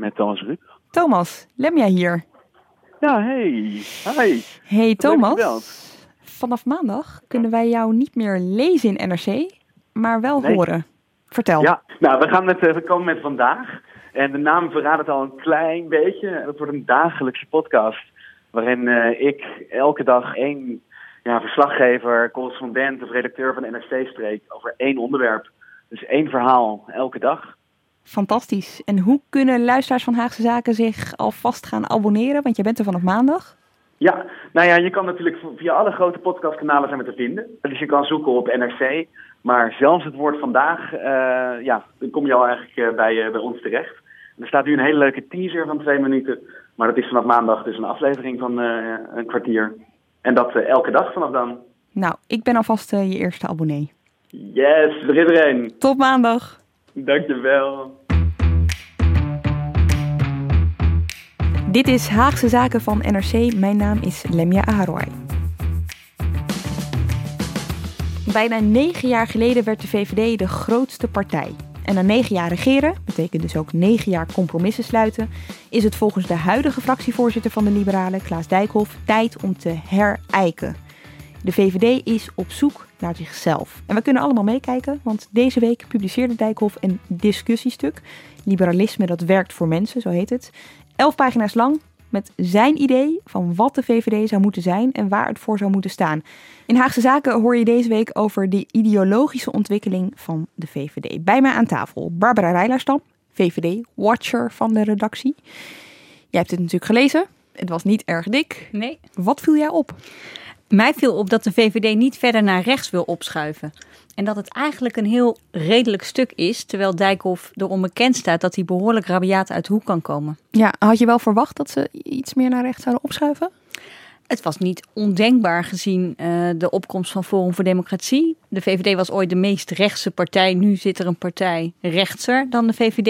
Met Thomas Rup. Thomas, Lemja hier. Ja, hey. Hi. Hey Thomas. Vanaf maandag kunnen wij jou niet meer lezen in NRC, maar wel Nee. horen. Vertel. Ja, nou, we, gaan met, eh, we komen met vandaag. En de naam verraadt het al een klein beetje. Het wordt een dagelijkse podcast. Waarin eh, ik elke dag één ja, verslaggever, correspondent of redacteur van NRC spreek over één onderwerp. Dus één verhaal elke dag. Fantastisch. En hoe kunnen luisteraars van Haagse Zaken zich alvast gaan abonneren? Want je bent er vanaf maandag. Ja, nou ja, je kan natuurlijk via alle grote podcastkanalen zijn we te vinden. Dus je kan zoeken op NRC. Maar zelfs het woord vandaag, eh, ja, dan kom je al eigenlijk eh, bij, eh, bij ons terecht. Er staat nu een hele leuke teaser van twee minuten. Maar dat is vanaf maandag dus een aflevering van een kwartier. En dat elke dag vanaf dan. Nou, ik ben alvast je eerste abonnee. Yes, er is er een. Tot maandag. Dankjewel. Dit is Haagse Zaken van NRC. Mijn naam is Lemja Aharoy. Bijna negen jaar geleden werd de VVD de grootste partij. En na negen jaar regeren, betekent dus ook negen jaar compromissen sluiten, is het volgens de huidige fractievoorzitter van de Liberalen, Klaas Dijkhoff, tijd om te herijken. De VVD is op zoek naar zichzelf. En we kunnen allemaal meekijken, want deze week publiceerde Dijkhoff een discussiestuk. Liberalisme dat werkt voor mensen, zo heet het. Elf pagina's lang met zijn idee van wat de VVD zou moeten zijn en waar het voor zou moeten staan. In Haagse Zaken hoor je deze week over de ideologische ontwikkeling van de VVD. Bij mij aan tafel Barbara Rijlerstam, VVD-watcher van de redactie. Jij hebt het natuurlijk gelezen. Het was niet erg dik. Nee. Wat viel jij op? Mij viel op dat de VVD niet verder naar rechts wil opschuiven. En dat het eigenlijk een heel redelijk stuk is, terwijl Dijkhoff erom bekend staat dat hij behoorlijk rabiaat uit de hoek kan komen. Ja, had je wel verwacht dat ze iets meer naar rechts zouden opschuiven? Het was niet ondenkbaar gezien eh, de opkomst van Forum voor Democratie. De VVD was ooit de meest rechtse partij. Nu zit er een partij rechtser dan de VVD.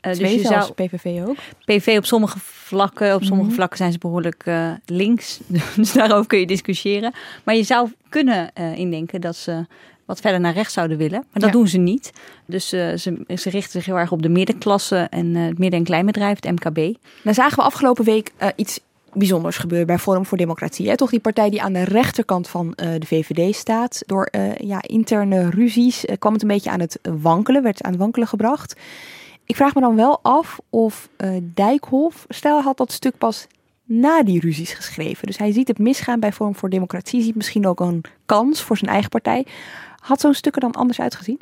Eh, Twee dus je zelfs, zou PVV ook. PV op sommige vlakken, op sommige Mhm. vlakken zijn ze behoorlijk eh, links. Dus daarover kun je discussiëren. Maar je zou kunnen eh, indenken dat ze wat verder naar rechts zouden willen. Maar dat Ja. doen ze niet. Dus eh, ze, ze richten zich heel erg op de middenklasse en eh, het midden- en kleinbedrijf, het MKB. Dan zagen we afgelopen week eh, iets bijzonders gebeuren bij Forum voor Democratie. Hè? Toch die partij die aan de rechterkant van eh, de VVD staat. Door eh, ja, interne ruzies eh, kwam het een beetje aan het wankelen, werd aan het wankelen gebracht. Ik vraag me dan wel af of Dijkhoff, stel had dat stuk pas na die ruzies geschreven. Dus hij ziet het misgaan bij Forum voor Democratie, ziet misschien ook een kans voor zijn eigen partij. Had zo'n stuk er dan anders uitgezien?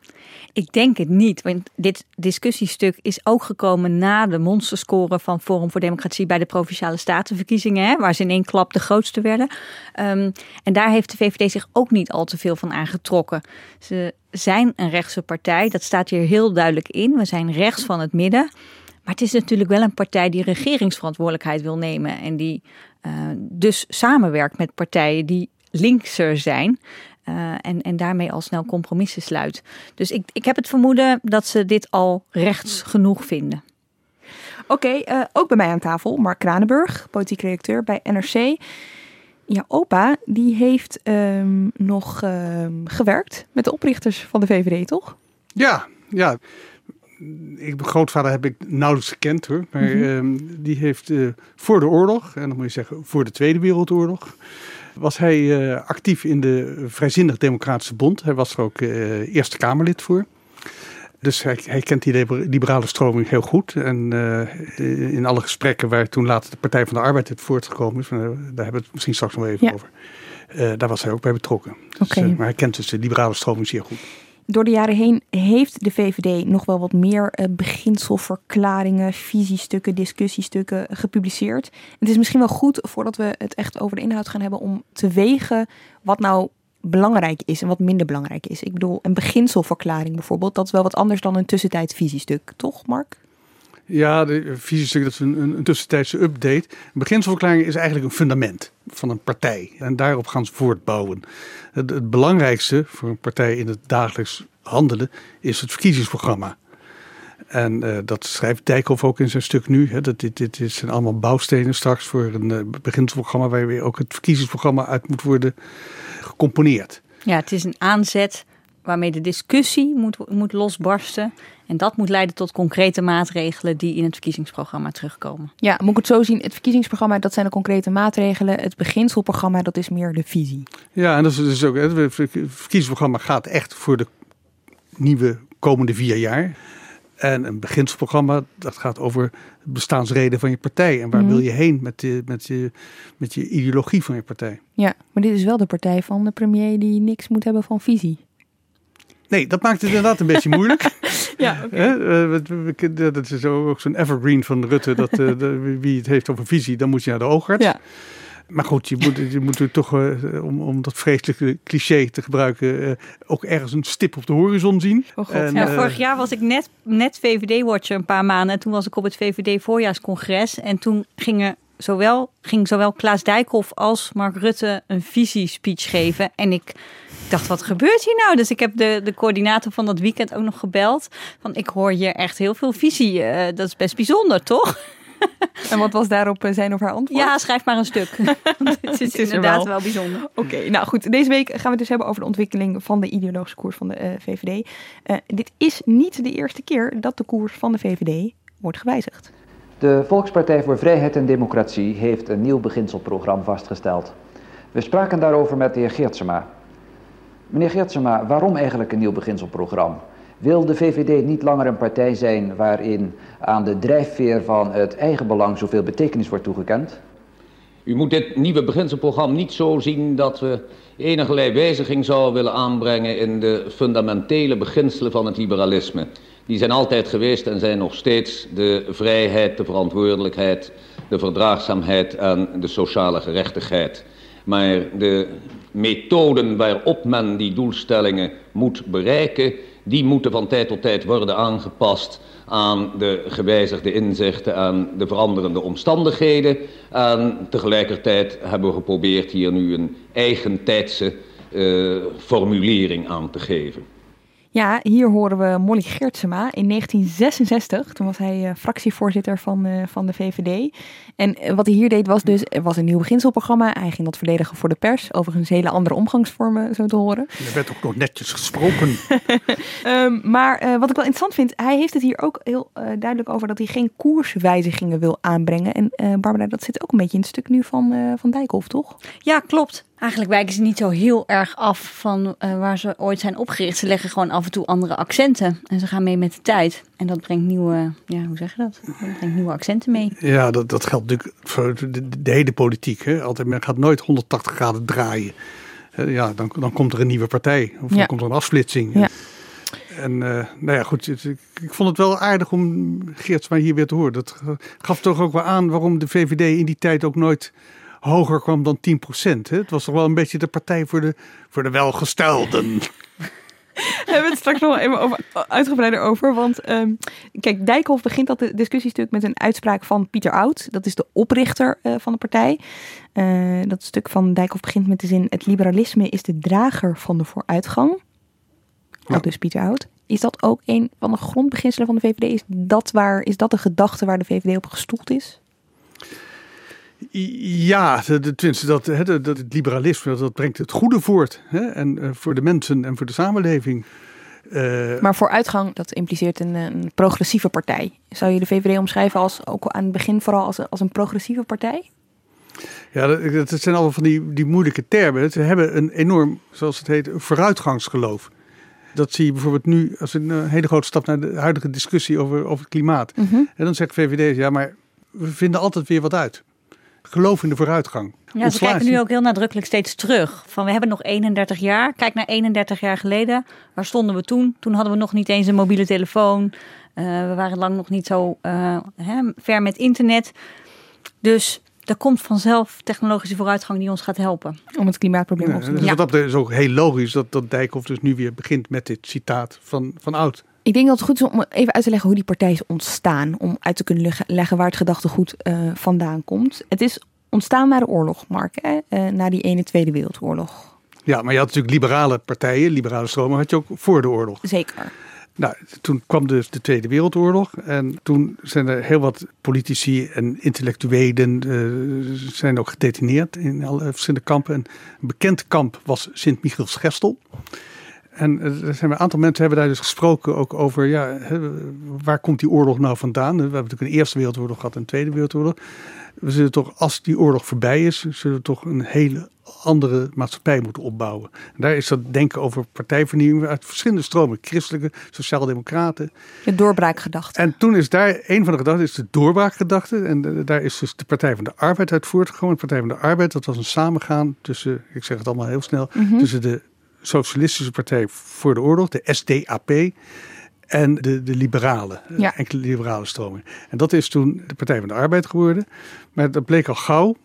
Ik denk het niet, want dit discussiestuk is ook gekomen na de monsterscore van Forum voor Democratie bij de Provinciale Statenverkiezingen, hè, waar ze in één klap de grootste werden. Ehm, en daar heeft de VVD zich ook niet al te veel van aangetrokken. Ze zijn een rechtse partij, dat staat hier heel duidelijk in. We zijn rechts van het midden. Maar het is natuurlijk wel een partij die regeringsverantwoordelijkheid wil nemen en die eh, dus samenwerkt met partijen die linkser zijn. Eh, en, en daarmee al snel compromissen sluit. Dus ik, ik heb het vermoeden dat ze dit al rechts genoeg vinden. Oké, eh, ook bij mij aan tafel Mark Kranenburg, politiek redacteur bij NRC. Ja, opa, die heeft ehm, nog ehm, gewerkt met de oprichters van de VVD, toch? Ja, ja. Ik, mijn grootvader heb ik nauwelijks gekend hoor. Maar Mhm. ehm, die heeft eh, voor de oorlog, en dan moet je zeggen voor de Tweede Wereldoorlog, was hij eh, actief in de Vrijzinnig Democratische Bond. Hij was er ook eh, Eerste Kamerlid voor. Dus hij, hij kent die liber- liberale stroming heel goed. En eh, in alle gesprekken waar toen later de Partij van de Arbeid uit voortgekomen is, daar hebben we het misschien straks nog even Ja. over. Daar was hij ook bij betrokken. Dus, maar hij kent dus de liberale stroming zeer goed. Door de jaren heen heeft de VVD nog wel wat meer eh, beginselverklaringen, visiestukken, discussiestukken gepubliceerd. Het is misschien wel goed, voordat we het echt over de inhoud gaan hebben, om te wegen wat nou belangrijk is en wat minder belangrijk is. Ik bedoel, een beginselverklaring bijvoorbeeld, dat is wel wat anders dan een tussentijds visiestuk, toch Mark? Ja, de visiestuk dat is een, een, tussentijdse update. Een beginselverklaring is eigenlijk een fundament van een partij. En daarop gaan ze voortbouwen. Het, het belangrijkste voor een partij in het dagelijks handelen is het verkiezingsprogramma. En uh, dat schrijft Dijkhoff ook in zijn stuk nu. Hè, dat dit, dit, zijn allemaal bouwstenen straks voor een uh, beginselprogramma waar weer ook het verkiezingsprogramma uit moet worden gecomponeerd. Ja, het is een aanzet waarmee de discussie moet, moet losbarsten. En dat moet leiden tot concrete maatregelen die in het verkiezingsprogramma terugkomen. Ja, moet ik het zo zien? Het verkiezingsprogramma, dat zijn de concrete maatregelen. Het beginselprogramma, dat is meer de visie. Ja, en dat is dus ook. Het verkiezingsprogramma gaat echt voor de nieuwe komende vier jaar. En een beginselprogramma, dat gaat over het bestaansreden van je partij. En waar mhm. wil je heen met, de, met, je, met je ideologie van je partij. Ja, maar dit is wel de partij van de premier die niks moet hebben van visie. Nee, dat maakt het inderdaad een beetje moeilijk. ja. Okay. dat is ook zo'n evergreen van Rutte. Dat, uh, wie het heeft over visie, dan moet je naar de oogarts. Ja. Maar goed, je moet, je moet toch, uh, om, om dat vreselijke cliché te gebruiken, uh, ook ergens een stip op de horizon zien. Oh God. En, ja, vorig jaar was ik net, net VVD-watcher een paar maanden. En toen was ik op het VVD-voorjaarscongres. En toen gingen zowel, ging zowel Klaas Dijkhoff als Mark Rutte een visiespeech geven. En ik dacht, wat gebeurt hier nou? Dus ik heb de, de coördinator van dat weekend ook nog gebeld. Van, ik hoor hier echt heel veel visie. Uh, dat is best bijzonder, toch? En wat was daarop zijn of haar antwoord? Ja, schrijf maar een stuk. het is, inderdaad wel. bijzonder. Oké, nou goed. Deze week gaan we het dus hebben over de ontwikkeling van de ideologische koers van de uh, eh, VVD. Uh, dit is niet de eerste keer dat de koers van de VVD wordt gewijzigd. De Volkspartij voor Vrijheid en Democratie heeft een nieuw beginselprogramma vastgesteld. We spraken daarover met de heer Geertsema. Meneer Geertsema, waarom eigenlijk een nieuw beginselprogramma? Wil de VVD niet langer een partij zijn waarin aan de drijfveer van het eigen belang zoveel betekenis wordt toegekend? U moet dit nieuwe beginselprogramma niet zo zien dat we enige wijziging zouden willen aanbrengen in de fundamentele beginselen van het liberalisme. Die zijn altijd geweest en zijn nog steeds de vrijheid, de verantwoordelijkheid, de verdraagzaamheid en de sociale gerechtigheid. Maar de methoden waarop men die doelstellingen moet bereiken, die moeten van tijd tot tijd worden aangepast aan de gewijzigde inzichten en de veranderende omstandigheden. En tegelijkertijd hebben we geprobeerd hier nu een eigentijdse uh, formulering aan te geven. Ja, hier horen we Molly Gertsema in 1966. Toen was hij uh, fractievoorzitter van, uh, van de VVD. En uh, wat hij hier deed was dus, er was een nieuw beginselprogramma. Hij ging dat verdedigen voor de pers. Overigens hele andere omgangsvormen, zo te horen. Er werd ook nog netjes gesproken. um, maar wat ik wel interessant vind, hij heeft het hier ook heel duidelijk over dat hij geen koerswijzigingen wil aanbrengen. En Barbara, dat zit ook een beetje in het stuk nu van, van Dijkhoff, toch? Ja, klopt. Eigenlijk wijken ze niet zo heel erg af van uh, waar ze ooit zijn opgericht. Ze leggen gewoon af en toe andere accenten. En ze gaan mee met de tijd. En dat brengt nieuwe, ja, hoe zeg je dat? Dat brengt nieuwe accenten mee. Ja, dat, dat geldt natuurlijk voor de, de hele politiek. Hè? Altijd, men gaat nooit 180 graden draaien. Ja, dan, dan komt er een nieuwe partij. Of dan komt er een afsplitsing. Ja. En uh, nou ja, goed. Ik, ik, vond het wel aardig om Geert maar hier weer te horen. Dat gaf toch ook wel aan waarom de VVD in die tijd ook nooit hoger kwam dan 10 procent. Het was toch wel een beetje de partij voor de, voor de welgestelden. We hebben het straks nog even over, uitgebreider over. Want um, kijk, Dijkhoff begint dat discussiestuk met een uitspraak van Pieter Oud. Dat is de oprichter uh, van de partij. Uh, dat stuk van Dijkhoff begint met de zin: Het liberalisme is de drager van de vooruitgang. Ja. dus Pieter Oud. Is dat ook een van de grondbeginselen van de VVD? Is dat, waar, is dat de gedachte waar de VVD op gestoeld is? Ja, tenminste, dat, dat, dat het liberalisme dat brengt het goede voort. Hè? En uh, voor de mensen en voor de samenleving. Uh, maar vooruitgang, dat impliceert een, een, progressieve partij. Zou je de VVD omschrijven als ook aan het begin vooral als, als een progressieve partij? Ja, dat, dat zijn allemaal van die, die moeilijke termen. Ze hebben een enorm, zoals het heet, vooruitgangsgeloof. Dat zie je bijvoorbeeld nu als een, een hele grote stap naar de huidige discussie over, over het klimaat. Mm -hmm. En dan zegt VVD, ja, maar we vinden altijd weer wat uit geloof in de vooruitgang. Ja, ze kijken nu ook heel nadrukkelijk steeds terug. Van we hebben nog 31 jaar. Kijk naar 31 jaar geleden. Waar stonden we toen? Toen hadden we nog niet eens een mobiele telefoon. Uh, we waren lang nog niet zo uh, hè, ver met internet. Dus er komt vanzelf technologische vooruitgang die ons gaat helpen. Om het klimaatprobleem Ja, op te dus lossen. wat dat is ook heel logisch dat, dat Dijkhoff dus nu weer begint met dit citaat van, van Oud. Ik denk dat het goed is om even uit te leggen hoe die partij is ontstaan. Om uit te kunnen leggen, waar het gedachtegoed eh, vandaan komt. Het is ontstaan na de oorlog, Mark. Hè? Eh, na die ene Tweede Wereldoorlog. Ja, maar je had natuurlijk liberale partijen, liberale stromen had je ook voor de oorlog. Zeker. Nou, toen kwam dus de Tweede Wereldoorlog en toen zijn er heel wat politici en intellectuelen eh, zijn ook gedetineerd in alle verschillende kampen. En een bekend kamp was Sint-Michiels-Gestel. En er zijn een aantal mensen hebben daar dus gesproken ook over, ja, waar komt die oorlog nou vandaan? We hebben natuurlijk een Eerste Wereldoorlog gehad en een Tweede Wereldoorlog. We zullen toch, als die oorlog voorbij is, zullen we toch een hele andere maatschappij moeten opbouwen. En daar is dat denken over partijvernieuwing uit verschillende stromen. Christelijke, sociaaldemocraten. De doorbraakgedachte. En toen is daar, een van de gedachten is de doorbraakgedachte. En daar is dus de Partij van de Arbeid uit voortgekomen. De Partij van de Arbeid, dat was een samengaan tussen, ik zeg het allemaal heel snel, tussen de Socialistische Partij voor de Oorlog, de SDAP, en de, de liberalen, eh, Ja. enkele liberale stromingen. En dat is toen de Partij van de Arbeid geworden. Maar dat bleek al gauw,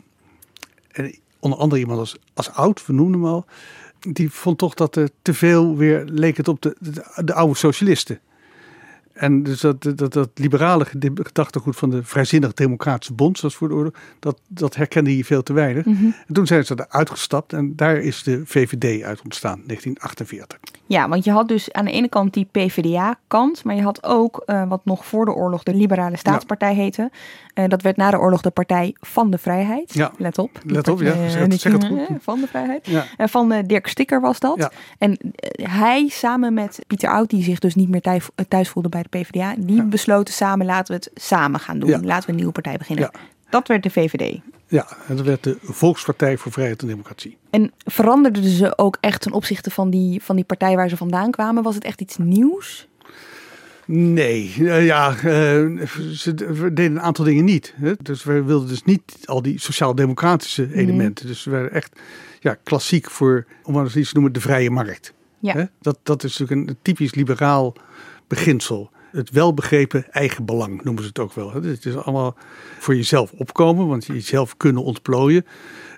en onder andere iemand als, als Oud, we noemden hem al, die vond toch dat er te veel weer leek het op de, de, de oude socialisten. En dus dat, dat, dat liberale gedachtegoed van de Vrijzinnig Democratische Bond, zoals voor de oorlog, dat, dat herkende hij veel te weinig. En toen zijn ze eruit gestapt en daar is de VVD uit ontstaan, 1948. Ja, want je had dus aan de ene kant die PvdA-kant, maar je had ook eh, wat nog voor de oorlog de Liberale Staatspartij heette. Eh, dat werd na de oorlog de Partij van de Vrijheid. Ja. Let op. Let op, ja. Eh, Zeg het- niet- zeg het goed. eh, Van de Vrijheid. Ja. Eh, van eh, Dirk Stikker was dat. Ja. En eh, hij samen met Pieter Oud, die zich dus niet meer thuis, eh, thuis voelde bij de PvdA, die besloten samen laten we het samen gaan doen. Laten we een nieuwe partij beginnen. Ja. Dat werd de VVD. Ja, en dat werd de Volkspartij voor Vrijheid en Democratie. En veranderden ze ook echt ten opzichte van die, van die partij waar ze vandaan kwamen? Was het echt iets nieuws? Nee, eh, ja, eh, ze deden een aantal dingen niet. Dus we wilden dus niet al die sociaal-democratische elementen. Dus we waren echt ja, klassiek voor, om maar eens te noemen, de vrije markt. Ja. Dat, dat is natuurlijk een typisch liberaal beginsel. Het welbegrepen eigen belang noemen ze het ook wel. Hè? Het is allemaal voor jezelf opkomen, want je jezelf kunnen ontplooien.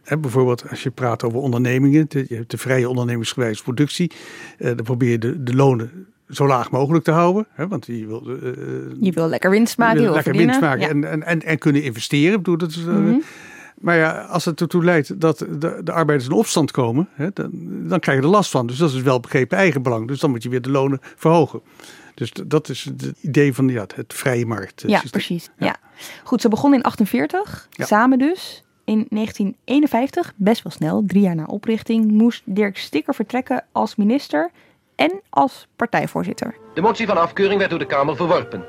Hè, bijvoorbeeld als je praat over ondernemingen, de, je hebt de vrije ondernemingsgewijze productie. Eh, dan probeer je de, de lonen zo laag mogelijk te houden. Hè, want je wil, eh, eh, Je wil lekker winst maken, je wil lekker verdienen. winst maken Ja. Mhm. en, en, en, en kunnen investeren. Ik bedoel, dat is, eh, Maar ja, als het ertoe leidt dat de, de arbeiders in opstand komen, hè, dan, dan krijg je er last van. Dus dat is wel begrepen eigenbelang. Dus dan moet je weer de lonen verhogen. Dus dat is het idee van ja, het vrije markt. eh, Ja, precies. Ja. Goed, ze begonnen in 48, Ja. samen dus. In 1951, best wel snel, drie jaar na oprichting, moest Dirk Stikker vertrekken als minister en als partijvoorzitter. De motie van afkeuring werd door de Kamer verworpen.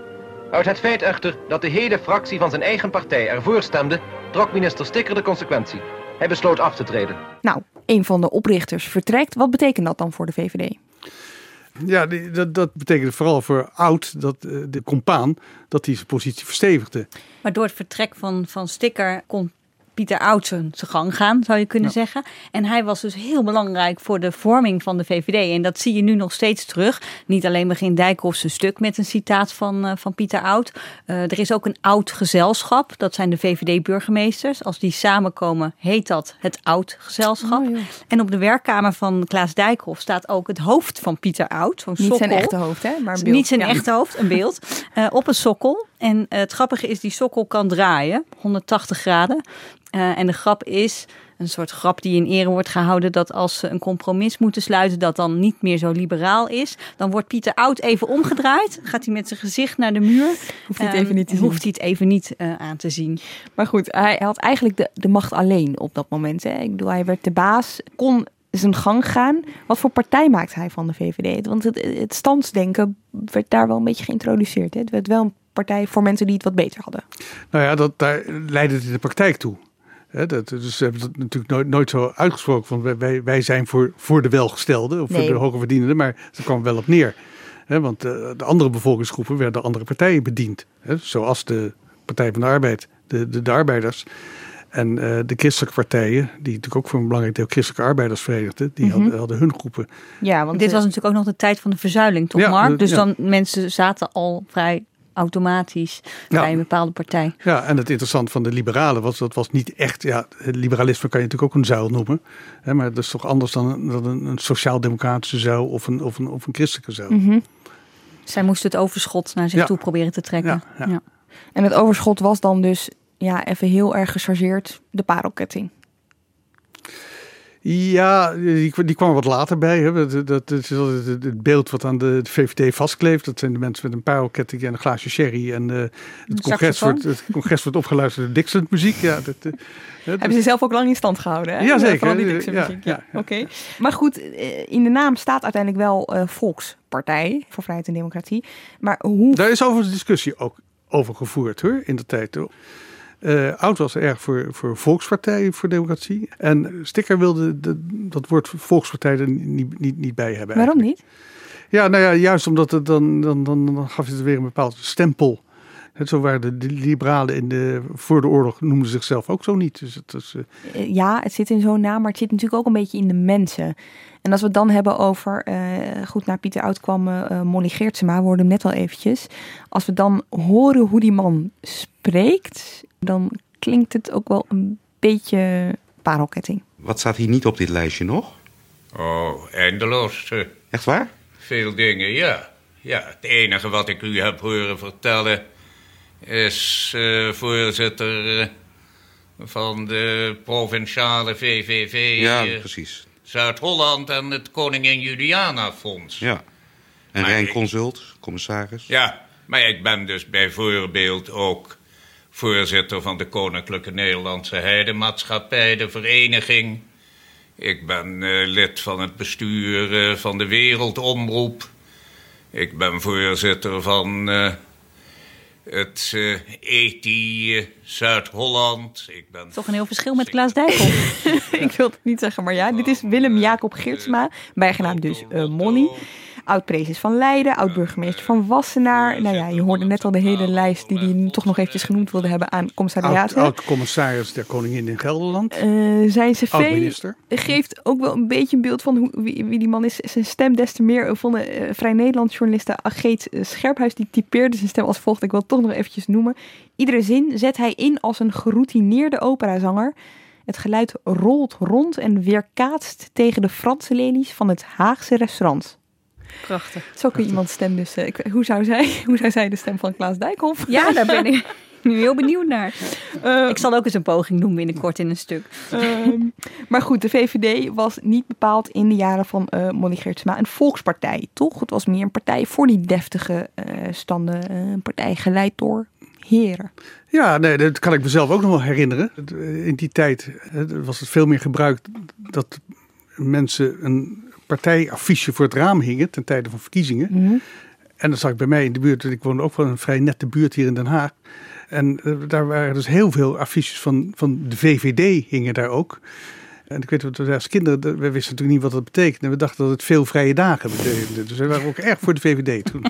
Uit het feit echter dat de hele fractie van zijn eigen partij ervoor stemde, trok minister Stikker de consequentie. Hij besloot af te treden. Nou, een van de oprichters vertrekt. Wat betekent dat dan voor de VVD? Ja, die- dat, dat betekende vooral voor Oud, dat, eh, de compaan, dat hij zijn positie verstevigde. Maar door het vertrek van, van Stikker kon Pieter Oud zijn zijn gang gaan, zou je kunnen zeggen. En hij was dus heel belangrijk voor de vorming van de VVD. En dat zie je nu nog steeds terug. Niet alleen begint Dijkhoff zijn stuk met een citaat van, eh, van Pieter Oud. Eh, er is ook een oud gezelschap. Dat zijn de VVD-burgemeesters. Als die samenkomen, heet dat het oud gezelschap. Oh, en op de werkkamer van Klaas Dijkhoff staat ook het hoofd van Pieter Oud. Zo'n Niet zijn sokkel. echte hoofd, hè? Maar een beeld. Niet zijn Ja. echte hoofd, een beeld. eh, op een sokkel. En het grappige is, die sokkel kan draaien, 180 graden. Eh, en de grap is, een soort grap die in ere wordt gehouden, dat als ze een compromis moeten sluiten, dat dan niet meer zo liberaal is. Dan wordt Pieter Oud even omgedraaid, gaat hij met zijn gezicht naar de muur. Hoeft hij het Ehm, even niet te en zien. Hoeft hij het even niet eh, aan te zien. Maar goed, hij had eigenlijk de, de macht alleen op dat moment. Hè? Ik bedoel, hij werd de baas, kon zijn gang gaan. Wat voor partij maakte hij van de VVD? Want het, het standsdenken werd daar wel een beetje geïntroduceerd. Hè? Het werd wel een partij voor mensen die het wat beter hadden. Nou ja, dat, daar leidde het in de praktijk toe. Hè, dat, dus ze hebben dat natuurlijk nooit, nooit zo uitgesproken van wij- wij, zijn voor, voor de welgestelden of Nee. voor de hoge verdienenden, maar het kwam wel op neer. Hè, want eh, de andere bevolkingsgroepen werden door andere partijen bediend. Hè, zoals de Partij van de Arbeid, de, de, de arbeiders. En eh, de christelijke partijen, die natuurlijk ook voor een belangrijk deel christelijke arbeiders verenigden, die Mhm. hadden, hadden hun groepen. Ja, want Dit was natuurlijk ook nog de tijd van de verzuiling, toch Ja, Mark? de- Dus ja. dan mensen zaten al vrij automatisch bij een bepaalde partij. Ja, en het interessante van de liberalen was, dat was niet echt, ja, liberalisme kan je natuurlijk ook een zuil noemen. Hè, maar dat is toch anders dan, dan een, een sociaal-democratische zuil of een, of, een, of een christelijke zuil. Mhm. Zij moesten het overschot naar zich toe proberen te trekken. Ja, ja. En het overschot was dan dus, ja, even heel erg gechargeerd, de parelketting. Ja, die, die kwam wat later bij. Hè. Dat, dat, is het beeld wat aan de, VVD vastkleeft. Dat zijn de mensen met een parelketting en een glaasje sherry. En uh, het, congres wordt, het congres wordt opgeluisterd door Dixon muziek. Ja, dat, uh, Hebben ze zelf ook lang in stand gehouden? Hè? Vooral die Dixon muziek. Ja, ja, Oké. Maar goed, in de naam staat uiteindelijk wel uh, Volkspartij voor Vrijheid en Democratie. Maar hoe... Daar is overigens discussie ook over gevoerd hoor, in de tijd. Hoor. Uh, Oud was erg voor, voor Volkspartij voor Democratie. En Sticker wilde de, dat woord Volkspartij er niet, niet, niet bij hebben. Waarom eigenlijk. niet? Ja, nou ja, juist omdat het dan, dan, dan, dan gaf het weer een bepaald stempel. Het, zo waren de, de, liberalen in de, voor de oorlog noemden zichzelf ook zo niet. Dus het is, uh... Ja, het zit in zo'n naam, maar het zit natuurlijk ook een beetje in de mensen. En als we het dan hebben over, uh, goed naar Pieter Oud kwam uh, Molly Geertsema, we hoorden hem net al eventjes. Als we dan horen hoe die man spreekt, dan klinkt het ook wel een beetje parelketting. Wat staat hier niet op dit lijstje nog? Oh, eindeloos. Echt waar? Veel dingen, ja. Ja, het enige wat ik u heb horen vertellen is uh, voorzitter uh, van de provinciale VVV. Ja, uh, precies. Zuid-Holland en het Koningin Juliana Fonds. Ja. En Rijn Consult, commissaris. Ja, maar ik ben dus bijvoorbeeld ook voorzitter van de Koninklijke Nederlandse Heidemaatschappij, de vereniging. Ik ben uh, lid van het bestuur uh, van de Wereldomroep. Ik ben voorzitter van uh, het ETI Zuid-Holland. Ik ben Toch een heel verschil met Klaas Dijkhoff. ik wil het niet zeggen, maar ja, dit is Willem Jacob Geertsma, bijgenaamd dus Molly. Oud-prezes van Leiden, oud-burgemeester van Wassenaar. Nou ja, je hoorde net al de hele lijst die hij toch nog eventjes genoemd wilde hebben aan commissariaten. Oud-commissaris der Koningin in Gelderland. Uh, zijn cv geeft ook wel een beetje een beeld van hoe, wie, wie die man is. Zijn stem des te meer vonden uh, Vrij Nederland journaliste Ageet Scherphuis. Die typeerde zijn stem als volgt. Ik wil het toch nog eventjes noemen. Iedere zin zet hij in als een geroutineerde operazanger. Het geluid rolt rond en weerkaatst tegen de Franse lelies van het Haagse restaurant. Prachtig. Zo kun je iemands stem dus. Uh, ik, hoe, zou zij, hoe zou zij de stem van Klaas Dijkhoff? Ja, daar ben ik nu heel benieuwd naar. Uh, ik zal ook eens een poging doen binnenkort in een stuk. Uh, maar goed, de VVD was niet bepaald in de jaren van uh, Molly Geertsma een volkspartij, toch? Het was meer een partij voor die deftige standen. een partij geleid door heren. Ja, nee, dat kan ik mezelf ook nog wel herinneren. In die tijd was het veel meer gebruikt dat mensen een partijaffiche voor het raam hingen ten tijde van verkiezingen. Mhm. En dan zag ik bij mij in de buurt, ik woonde ook wel een vrij nette buurt hier in Den Haag. En uh, daar waren dus heel veel affiches van, van de VVD hingen daar ook. En ik weet dat we als kinderen, we wisten natuurlijk niet wat dat betekende. We dachten dat het veel vrije dagen betekende. Dus we waren ook erg voor de VVD toen.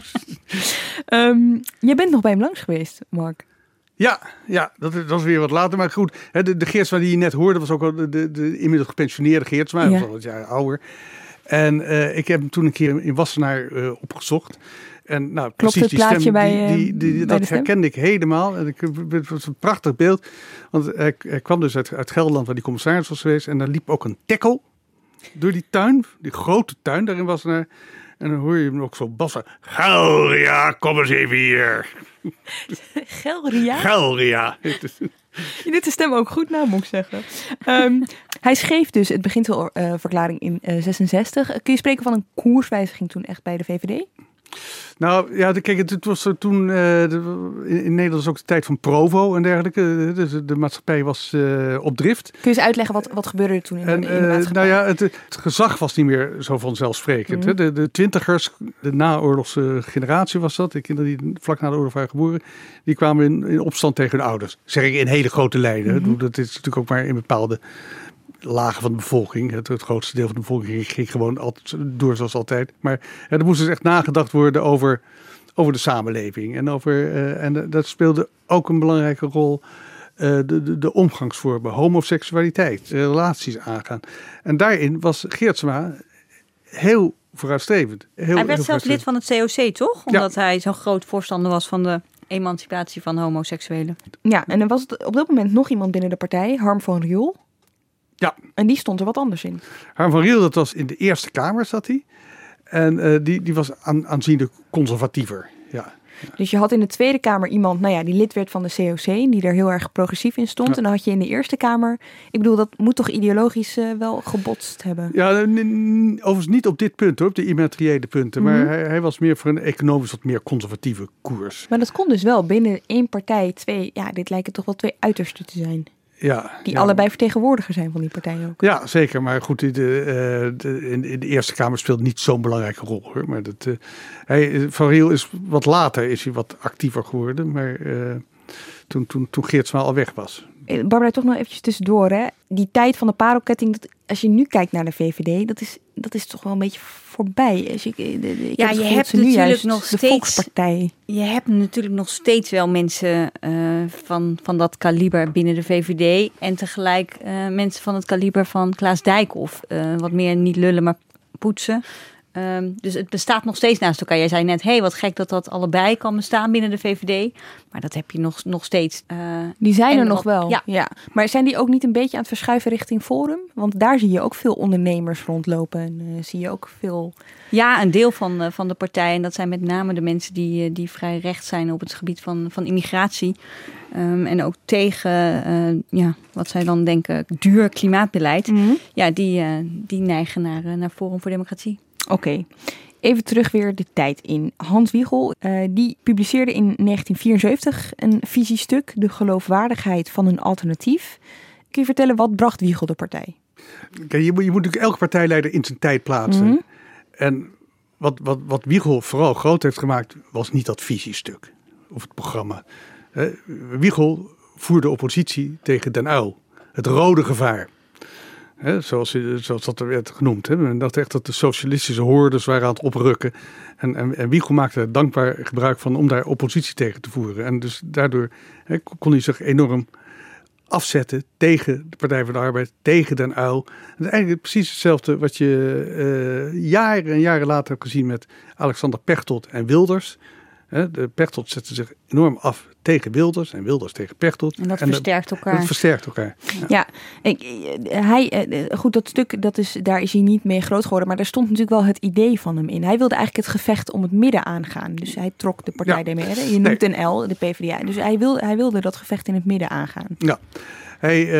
um, je bent nog bij hem langs geweest, Mark. Ja, ja dat, dat was weer wat later. Maar goed, de, de Geertsma die je net hoorde was ook al de, de, de inmiddels gepensioneerde Geertsma. Ja. was al wat jaar ouder. En uh, ik heb hem toen een keer in Wassenaar uh, opgezocht. En nou, Klopt precies het die plaatje stem, bij, die, die, die, bij dat herkende ik helemaal. En ik, het was een prachtig beeld. Want hij, hij kwam dus uit, uit Gelderland, waar die commissaris was geweest. En daar liep ook een tekkel door die tuin, die grote tuin daarin was. En dan hoor je hem ook zo bassen. Gelria, kom eens even hier. Gelria? Gelria. Je doet de stem ook goed na, moet ik zeggen. Um, hij schreef dus het beginselverklaring in uh, 66. Kun je spreken van een koerswijziging toen echt bij de VVD? Nou ja, kijk, het, was toen uh, in, in, Nederland was ook de tijd van Provo en dergelijke. Dus de maatschappij was uh, op drift. Kun je eens uitleggen wat, wat gebeurde er toen in, en, de, in de maatschappij? Nou ja, het, het, gezag was niet meer zo vanzelfsprekend. Mm. De, de twintigers, de naoorlogse generatie was dat, de kinderen die vlak na de oorlog waren geboren, die kwamen in, in opstand tegen hun ouders. Zeg ik in hele grote lijnen. Mm -hmm. Dat is natuurlijk ook maar in bepaalde lagen van de bevolking. Het, het, grootste deel van de bevolking ging gewoon altijd door zoals altijd. Maar ja, er moest dus echt nagedacht worden over, over de samenleving. En, over, uh, en dat speelde ook een belangrijke rol. Uh, de, de, de omgangsvormen, homoseksualiteit, relaties aangaan. En daarin was Geertsma heel vooruitstrevend. Heel, hij werd zelfs lid van het COC, toch? Omdat ja. hij zo'n groot voorstander was van de emancipatie van homoseksuelen. Ja, en er was op dat moment nog iemand binnen de partij, Harm van Riel. Ja. En die stond er wat anders in. Harm van Riel, dat was in de Eerste Kamer zat hij. En uh, die, die was aan, aanzienlijk conservatiever. Ja. Dus je had in de Tweede Kamer iemand, nou ja, die lid werd van de COC, die er heel erg progressief in stond. Ja. En dan had je in de Eerste Kamer, ik bedoel, dat moet toch ideologisch uh, wel gebotst hebben? Ja, overigens niet op dit punt hoor, op de immateriële punten. Mm -hmm. Maar hij, hij, was meer voor een economisch wat meer conservatieve koers. Maar dat kon dus wel binnen één partij twee, ja, dit lijken toch wel twee uitersten te zijn. Ja, die ja. allebei vertegenwoordiger zijn van die partij ook. Ja, zeker. Maar goed, de, de, de, in, in, de Eerste Kamer speelt niet zo'n belangrijke rol. Hoor. Maar dat, uh, hij, Van Riel is wat later is hij wat actiever geworden. Maar uh, toen, toen, toen Geertsma al weg was. Barbara, toch nog eventjes tussendoor. Hè? Die tijd van de parelketting, dat, als je nu kijkt naar de VVD, dat is, dat is toch wel een beetje voorbij. Als de, de, ja, je hebt natuurlijk nog de steeds. Volkspartij. Je hebt natuurlijk nog steeds wel mensen uh, van, van dat kaliber binnen de VVD. En tegelijk uh, mensen van het kaliber van Klaas Dijkhoff. Uh, wat meer niet lullen, maar poetsen. Um, dus het bestaat nog steeds naast elkaar. Jij zei net, hé, hey, wat gek dat dat allebei kan bestaan binnen de VVD. Maar dat heb je nog, nog steeds. Uh, die zijn er nog wel, ja. ja. Maar zijn die ook niet een beetje aan het verschuiven richting Forum? Want daar zie je ook veel ondernemers rondlopen. En uh, zie je ook veel... Ja, een deel van, uh, van de partij. En dat zijn met name de mensen die, die vrij recht zijn op het gebied van, van immigratie. Um, en ook tegen, uh, ja, wat zij dan denken, duur klimaatbeleid. Mm -hmm. Ja, die, uh, die neigen naar, naar Forum voor Democratie. Oké, okay. even terug weer de tijd in. Hans Wiegel, uh, die publiceerde in 1974 een visiestuk, De geloofwaardigheid van een alternatief. Kun je vertellen, wat bracht Wiegel de partij? Kijk, je, moet, je moet natuurlijk elke partijleider in zijn tijd plaatsen. Mm -hmm. En wat, wat, wat Wiegel vooral groot heeft gemaakt, was niet dat visiestuk of het programma. Wiegel voerde oppositie tegen Den Uyl, het rode gevaar. Zoals, zoals dat er werd genoemd. He. Men dacht echt dat de socialistische hoorders waren aan het oprukken. En, en, Wiegel maakte er dankbaar gebruik van om daar oppositie tegen te voeren. En dus daardoor kon hij zich enorm afzetten tegen de Partij van de Arbeid, tegen Den Uyl. En eigenlijk precies hetzelfde wat je uh, jaren en jaren later hebt gezien met Alexander Pechtold en Wilders. De Pechtold zette zich enorm af tegen Wilders en Wilders tegen Pechtold. En dat en versterkt dat, elkaar. Dat versterkt elkaar. Ja, ja ik, hij, goed, dat stuk, dat is, daar is hij niet mee groot geworden. Maar daar stond natuurlijk wel het idee van hem in. Hij wilde eigenlijk het gevecht om het midden aangaan. Dus hij trok de partij ja. daarmee. Je noemt nee. een L, de PvdA. Dus hij wilde, hij wilde dat gevecht in het midden aangaan. Ja, hij, uh,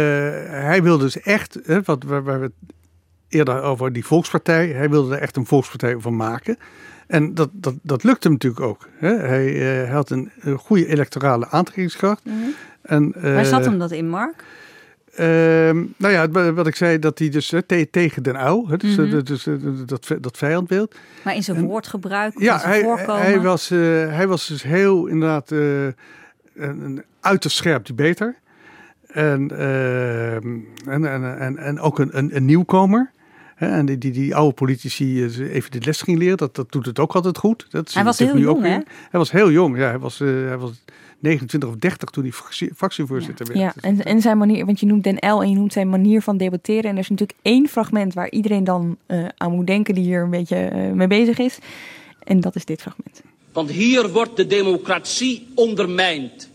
hij wilde dus echt, hè, wat, waar, waar we het eerder over die volkspartij. Hij wilde er echt een volkspartij van maken. En dat, dat, dat lukte hem natuurlijk ook. Hè? Hij, uh, hij, had een, goede electorale aantrekkingskracht. Mm -hmm. en, uh, Waar zat hem dat in, Mark? Uh, nou ja, wat ik zei, dat hij dus te, tegen Den Uyl, hè, dus, mm -hmm. dus dat, dat vijandbeeld. Maar in zijn en, woordgebruik, ja, zijn hij, voorkomen? Hij was, hij was dus heel inderdaad een, een uiterst scherp debater. En, en, en, en, en ook een, een, een nieuwkomer. En die, die, die oude politici even de les ging leren, dat, dat doet het ook altijd goed. Dat hij was heel jong, hè? Hij was heel jong, ja. Hij was, uh, hij was 29 of 30 toen hij fractie, fractievoorzitter ja. werd. Ja, en, en zijn manier, want je noemt Den L en je noemt zijn manier van debatteren. En er is natuurlijk één fragment waar iedereen dan uh, aan moet denken die hier een beetje uh, mee bezig is. En dat is dit fragment. Want hier wordt de democratie ondermijnd.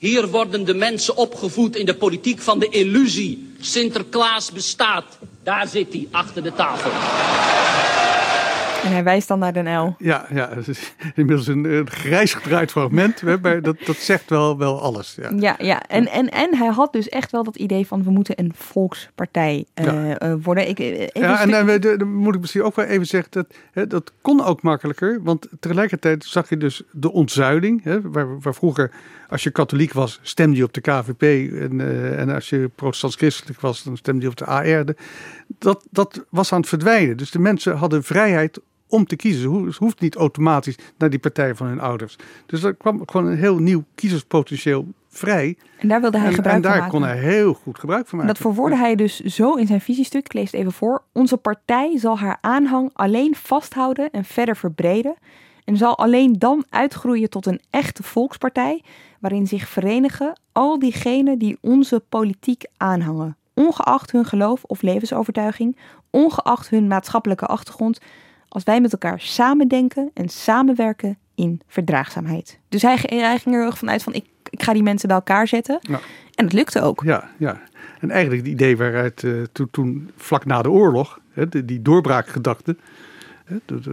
Hier worden de mensen opgevoed in de politiek van de illusie. Sinterklaas bestaat. Daar zit hij, achter de tafel. En hij wijst dan naar Den L. Ja, ja het is inmiddels een, een grijs gedraaid fragment. maar dat, dat zegt wel, wel alles. Ja, ja, ja. En, en, en hij had dus echt wel dat idee van we moeten een volkspartij uh, ja. uh, worden. Ik, even ja, en dan, dan moet ik misschien ook wel even zeggen, dat, hè, dat kon ook makkelijker. Want tegelijkertijd zag je dus de ontzuiling. Hè, waar, waar vroeger, als je katholiek was, stemde je op de KVP. En, uh, en als je protestants-christelijk was, dan stemde je op de AR. Dat, dat was aan het verdwijnen. Dus de mensen hadden vrijheid om te kiezen. Het hoeft niet automatisch naar die partij van hun ouders. Dus er kwam gewoon een heel nieuw kiezerspotentieel vrij. En daar wilde hij en, gebruik en daar van maken. kon hij heel goed gebruik van maken. Dat verwoordde hij dus zo in zijn visiestuk. Ik lees het even voor. Onze partij zal haar aanhang alleen vasthouden en verder verbreden. En zal alleen dan uitgroeien tot een echte volkspartij. Waarin zich verenigen al diegenen die onze politiek aanhangen. Ongeacht hun geloof of levensovertuiging. Ongeacht hun maatschappelijke achtergrond als wij met elkaar samen denken en samenwerken in verdraagzaamheid. Dus hij, hij ging er erg vanuit van ik, ik ga die mensen bij elkaar zetten. Ja. En het lukte ook. Ja, ja. En eigenlijk het idee waaruit uh, toen, toen vlak na de oorlog, hè, die, die doorbraakgedachte,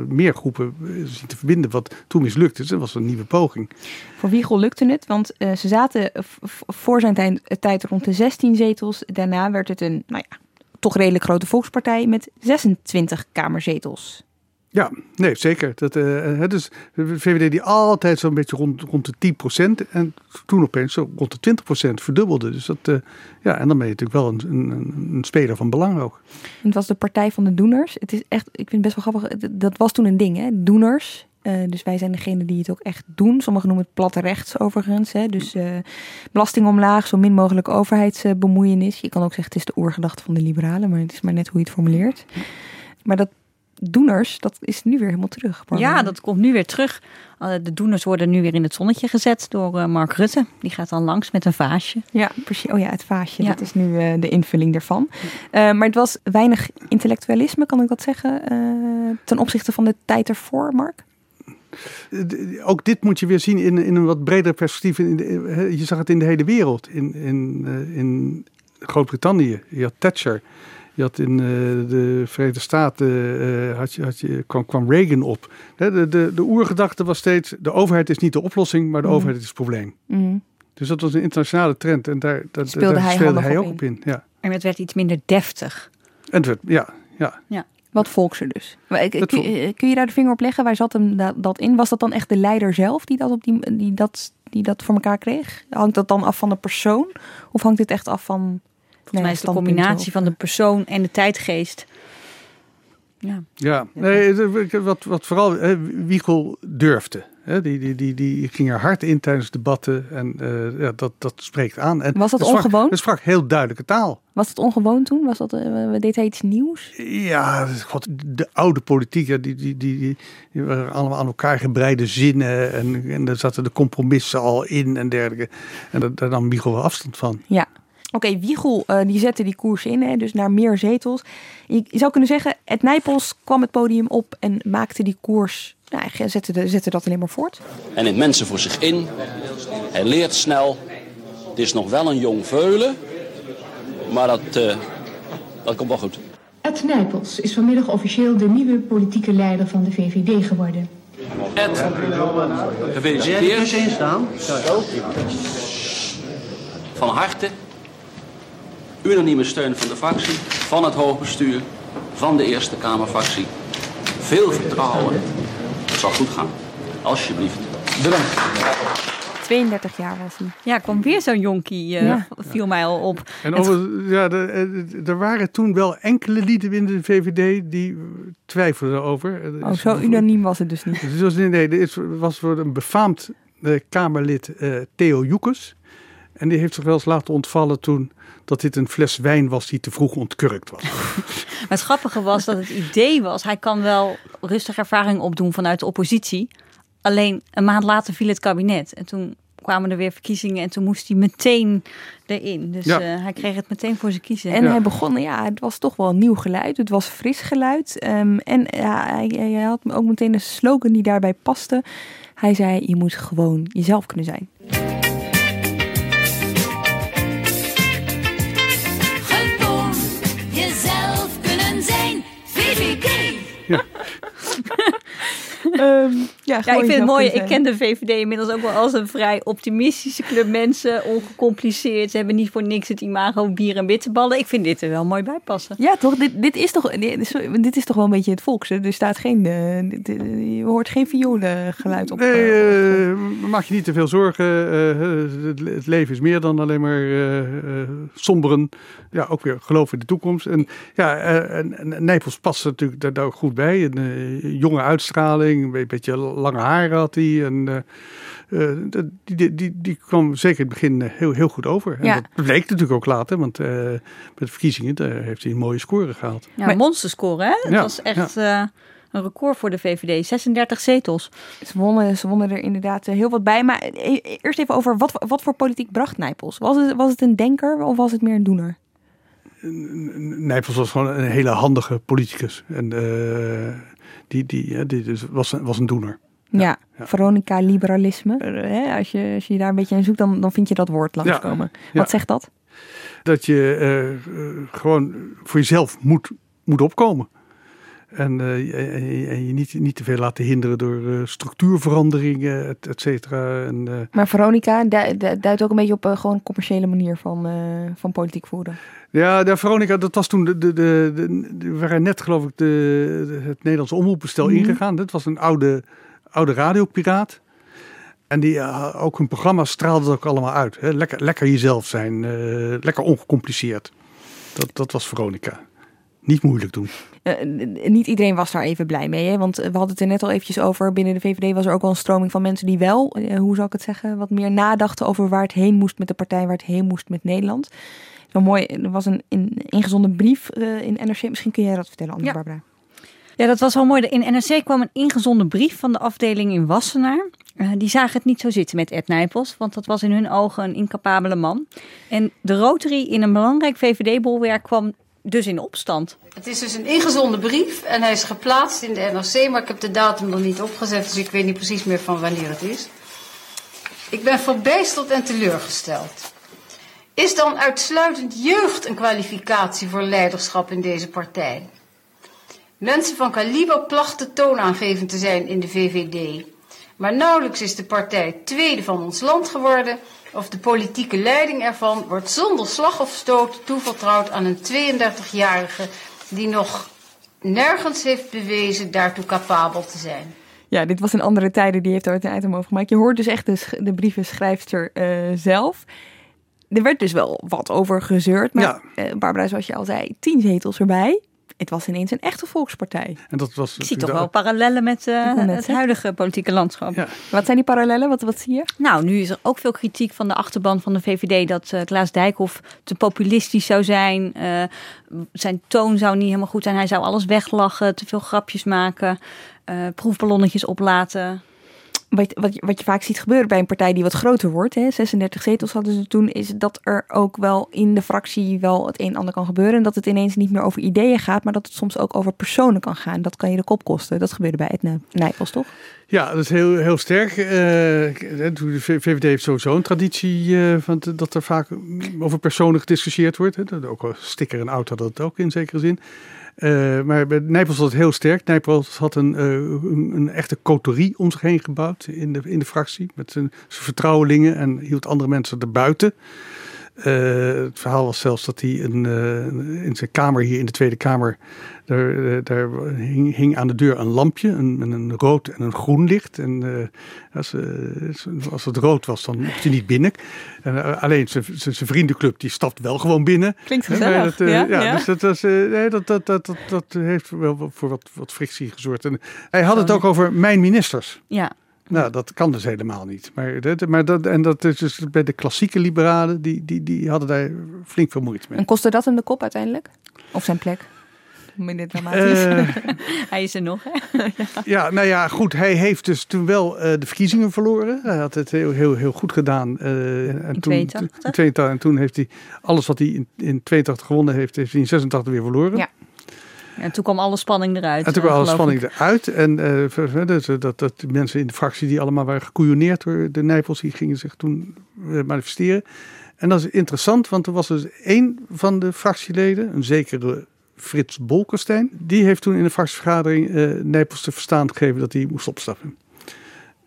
meer groepen zien te verbinden, wat toen mislukte. Dus dat was een nieuwe poging. Voor Wiegel lukte het, want uh, ze zaten voor zijn tijd, tijd rond de 16 zetels. Daarna werd het een, nou ja, toch redelijk grote volkspartij met 26 kamerzetels. Ja, nee, zeker. Dat, uh, dus VVD die altijd zo'n beetje rond, rond de 10 procent en toen opeens zo rond de 20 procent verdubbelde. Dus dat, uh, ja, en dan ben je natuurlijk wel een, een, een speler van belang ook. Het was de Partij van de Doeners. Het is echt, ik vind het best wel grappig, dat was toen een ding, hè? Doeners. Dus wij zijn degene die het ook echt doen. Sommigen noemen het platte rechts overigens. Hè? Dus uh, belasting omlaag, zo min mogelijk overheidsbemoeienis. Je kan ook zeggen het is de oergedachte van de liberalen, maar het is maar net hoe je het formuleert. Maar dat doeners, dat is nu weer helemaal terug. Barbara. Ja, dat komt nu weer terug. De doeners worden nu weer in het zonnetje gezet door Mark Rutte. Die gaat dan langs met een vaasje. Ja, precies. Oh ja, het vaasje. Ja. Dat is nu uh, de invulling daarvan. Uh, maar het was weinig intellectualisme, kan ik dat zeggen, uh, ten opzichte van de tijd ervoor, Mark? Ook dit moet je weer zien in, in een wat breder perspectief. In de, je zag het in de hele wereld. In, in, in Groot-Brittannië. Je had Thatcher. Je had in uh, de Verenigde Staten uh, had je, had je, kwam, kwam Reagan op. De, de, de, de oergedachte was steeds: de overheid is niet de oplossing, maar de mm. overheid is het probleem. Mm. Dus dat was een internationale trend en daar, dat, speelde, daar hij, speelde hij op ook op in. Ja. En het werd iets minder deftig. En het werd, ja, ja. ja. Wat volkser dus. Maar, kun, kun, kun, je daar de vinger op leggen? Waar zat hem dat, dat in? Was dat dan echt de leider zelf die dat, op die, die, dat, die dat voor elkaar kreeg? Hangt dat dan af van de persoon? Of hangt dit echt af van Volgens mij is de combinatie van de persoon en de tijdgeest. Ja, ja nee, wat, wat vooral hè, Wiegel durfde. Hè, die, die, die, die ging er hard in tijdens debatten en uh, ja, dat, dat spreekt aan. En was dat het ongewoon? Sprak, het sprak heel duidelijke taal. Was het ongewoon toen? Was dat, uh, deed hij iets nieuws? Ja, god, de oude politiek, ja, die, die, die, die, die waren allemaal aan elkaar gebreide zinnen en, en daar zaten de compromissen al in en dergelijke. En daar, daar nam Wiegel wel afstand van. Ja, Oké, okay, Wiegel uh, die zette die koers in, hè, dus naar meer zetels. Je, je zou kunnen zeggen, Ed Nijpels kwam het podium op en maakte die koers, nou, hij zette, de, zette dat alleen maar voort. Hij neemt mensen voor zich in, hij leert snel. Het is nog wel een jong veulen, maar dat, uh, dat komt wel goed. Ed Nijpels is vanmiddag officieel de nieuwe politieke leider van de VVD geworden. Ed, gefeliciteerd. Van harte unanieme steun van de fractie, van het hoogbestuur, van de Eerste Kamerfractie. Veel vertrouwen. Het zal goed gaan. Alsjeblieft. Bedankt. 32 jaar was hij. Ja, kwam weer zo'n jonkie, uh, ja. viel mij al op. En over, ja, er waren toen wel enkele lieden binnen de VVD die twijfelden over. Oh, zo unaniem was het dus niet. Dus was, nee, er was voor een befaamd uh, Kamerlid uh, Theo Joekes. En die heeft zich wel eens laten ontvallen toen dat dit een fles wijn was die te vroeg ontkurkt was. maar het grappige was dat het idee was, hij kan wel rustig ervaring opdoen vanuit de oppositie. Alleen een maand later viel het kabinet. En toen kwamen er weer verkiezingen en toen moest hij meteen erin. Dus ja. uh, hij kreeg het meteen voor zijn kiezen. En ja. hij begon, ja, het was toch wel een nieuw geluid. Het was fris geluid. Um, en ja, hij, hij had ook meteen een slogan die daarbij paste. Hij zei, je moet gewoon jezelf kunnen zijn. Um, ja, ja, ik vind het mooi. Ik ken de VVD inmiddels ook wel als een vrij optimistische club mensen. Ongecompliceerd. Ze hebben niet voor niks het imago bier en bitterballen. Ik vind dit er wel mooi bij passen. Ja, toch? Dit, dit, is, toch, dit, dit is toch wel een beetje het volks. Er staat geen, uh, dit, je hoort geen violengeluid op. Nee, uh, maak je niet te veel zorgen. Uh, het, het, leven is meer dan alleen maar somberen. Ja, ook weer geloof in de toekomst. En ja, en, en Nijpels past natuurlijk daar, daar ook goed bij. Een jonge uitstraling, een beetje lange haren had hij. En, uh, die, die, die, die kwam zeker in het begin heel, heel goed over. Ja. En dat bleek natuurlijk ook later, want uh, met de verkiezingen daar heeft hij een mooie score gehaald. Ja, een monsterscore hè? Dat ja, was echt ja. uh, een record voor de VVD. 36 zetels. Ze wonnen, ze wonnen er inderdaad heel wat bij. Maar eerst even over, wat, wat voor politiek bracht Nijpels? Was het, was het een denker of was het meer een doener? Nijpels was gewoon een hele handige politicus. En die, die, die dus was, was een doener. Ja, Veronica liberalisme. Eh, Als je, als je daar een beetje aan zoekt, dan, dan vind je dat woord langskomen. Ja. Wat zegt dat? Dat je eh, eh, gewoon voor jezelf moet, moet opkomen. En, en je- en je niet, niet te veel laten hinderen door structuurveranderingen, et, et cetera. En, Maar Veronica du- du- duidt ook een beetje op een gewoon commerciële manier van, van politiek voeren. Ja, de Veronica, dat was toen de, de, de, we waren net geloof ik de, de- het Nederlandse omroepbestel Mhm. ingegaan. Dat was een oude, oude radiopiraat. En die, eh, ook hun programma straalde ook allemaal uit. Hè? Lekker, lekker jezelf zijn, eh, lekker ongecompliceerd. Dat, dat was Veronica. Niet moeilijk doen. Eh, niet iedereen was daar even blij mee. Hè? Want we hadden het er net al eventjes over. Binnen de VVD was er ook wel een stroming van mensen die wel, hoe zou ik het zeggen, wat meer nadachten over waar het heen moest met de partij, waar het heen moest met Nederland. Zo mooi, er was een, een ingezonden brief eh, in NRC. Misschien kun jij dat vertellen, Anne Ja. Ja, dat was wel mooi. In NRC kwam een ingezonden brief van de afdeling in Wassenaar. Eh, die zagen het niet zo zitten met Ed Nijpels, want dat was in hun ogen een incapabele man. En de Rotary in een belangrijk VVD-bolwerk kwam dus in opstand. Het is dus een ingezonden brief en hij is geplaatst in de NRC, maar ik heb de datum nog niet opgezet, dus ik weet niet precies meer van wanneer het is. Ik ben verbijsterd en teleurgesteld. Is dan uitsluitend jeugd een kwalificatie voor leiderschap in deze partij? Mensen van kaliber plachten toonaangevend te zijn in de VVD. Maar nauwelijks is de partij tweede van ons land geworden, of de politieke leiding ervan wordt zonder slag of stoot toevertrouwd aan een 32-jarige die nog nergens heeft bewezen daartoe capabel te zijn. Ja, dit was in andere tijden. Die heeft er een item over gemaakt. Je hoort dus echt de, de brievenschrijfster eh, zelf. Er werd dus wel wat over gezeurd. Maar eh, Barbara, zoals je al zei, tien zetels erbij. Het was ineens een echte volkspartij. En dat was Ik zie toch wel parallellen met eh, net het huidige politieke landschap. Wat zijn die parallellen? Wat, wat zie je? Nou, nu is er ook veel kritiek van de achterban van de VVD dat eh, Klaas Dijkhoff te populistisch zou zijn. Eh, zijn toon zou niet helemaal goed zijn. Hij zou alles weglachen, te veel grapjes maken, eh, proefballonnetjes oplaten. Wat, wat, wat je vaak ziet gebeuren bij een partij die wat groter wordt, hè, 36 zetels hadden ze toen, is dat er ook wel in de fractie wel het een en ander kan gebeuren. En dat het ineens niet meer over ideeën gaat, maar dat het soms ook over personen kan gaan. Dat kan je de kop kosten. Dat gebeurde bij Edna Nijpels, toch? Ja, dat is heel, heel sterk. Eh, de VVD heeft sowieso een traditie eh, van dat er vaak over personen gediscussieerd wordt. Hè. Dat Ook al Sticker en Oud had dat ook in zekere zin. Eh, maar bij Nijpels was het heel sterk. Nijpels had een, eh, een, een echte coterie om zich heen gebouwd in de, in de fractie. Met zijn, zijn vertrouwelingen en hield andere mensen erbuiten. Eh, het verhaal was zelfs dat hij een, eh, in zijn kamer hier in de Tweede Kamer. Daar, eh, daar hing, hing aan de deur een lampje, een, een rood en een groen licht. En als, als het rood was, dan mocht hij niet binnen. En, alleen zijn, vriendenclub die stapt wel gewoon binnen. Klinkt gezellig, dat, ja, ja, ja. dus dat, was, nee, dat, dat, dat, dat, dat heeft wel voor wat, wat frictie gezorgd. En hij had het ook over mijn ministers. Ja. Nou, dat kan dus helemaal niet. Maar, dat, maar dat, en dat is dus bij de klassieke liberalen, die, die, die hadden daar flink veel moeite mee. En kostte dat hem de kop uiteindelijk? Of zijn plek? Minder dramatisch. Eh, Hij is er nog, hè? Ja, nou ja, goed. Hij heeft dus toen wel eh, de verkiezingen verloren. Hij had het heel, heel, heel goed gedaan. eh, en toen, 82. in 82. En toen heeft hij alles wat hij in, in 82 gewonnen heeft, heeft hij in 86 weer verloren. Ja. En toen kwam alle spanning eruit. En toen eh, kwam alle geloof spanning ik. eruit. En eh, ver- verder, dat, dat, dat de mensen in de fractie die allemaal waren gekoeioneerd door de Nijpels, die gingen zich toen eh, manifesteren. En dat is interessant, want er was dus één van de fractieleden, een zekere Frits Bolkestein, die heeft toen in de fractievergadering eh, Nijpels te verstaan gegeven dat hij moest opstappen.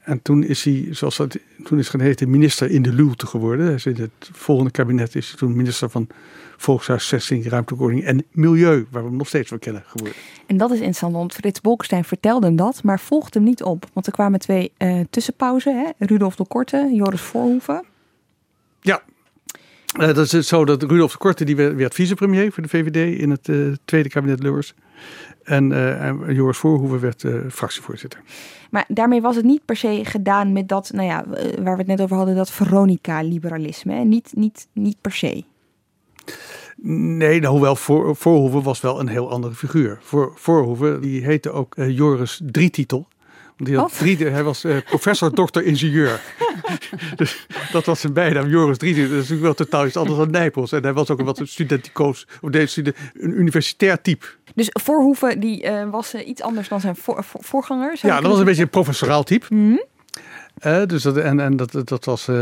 En toen is hij, zoals dat toen is gaan heten, minister in de luwte geworden. Hij is in het volgende kabinet is hij toen minister van Ruimtelijke Ordening en Milieu, waar we hem nog steeds van kennen geworden. En dat is interessant, want Frits Bolkestein vertelde hem dat, maar volgde hem niet op. Want er kwamen twee eh tussenpauzen, hè? Rudolf de Korte, Joris Voorhoeven. Ja. Eh, dat is het zo dat Rudolf de Korte die werd, vicepremier voor de VVD in het eh, tweede kabinet Lubbers. En, Joris Voorhoeven werd fractievoorzitter. Maar daarmee was het niet per se gedaan met dat, nou ja, waar we het net over hadden, dat Veronica-liberalisme. Niet, niet, niet per se. Nee, nou, hoewel Voor, Voorhoeven was wel een heel andere figuur. Voor, Voorhoeven die heette ook eh, Joris Drietitel. Die had Wat? drie, hij was eh, professor, dokter, ingenieur. dus dat was zijn bijnaam, Joris Driede. Dat is natuurlijk wel totaal iets anders dan Nijpels. En hij was ook een wat studenticoos, of deze student, een universitair type. Dus Voorhoeven die, eh, was iets anders dan zijn voor, voor- voorganger. zou Ja, dat was een beetje een professoraal type. Eh, dus dat, en en dat, dat was eh,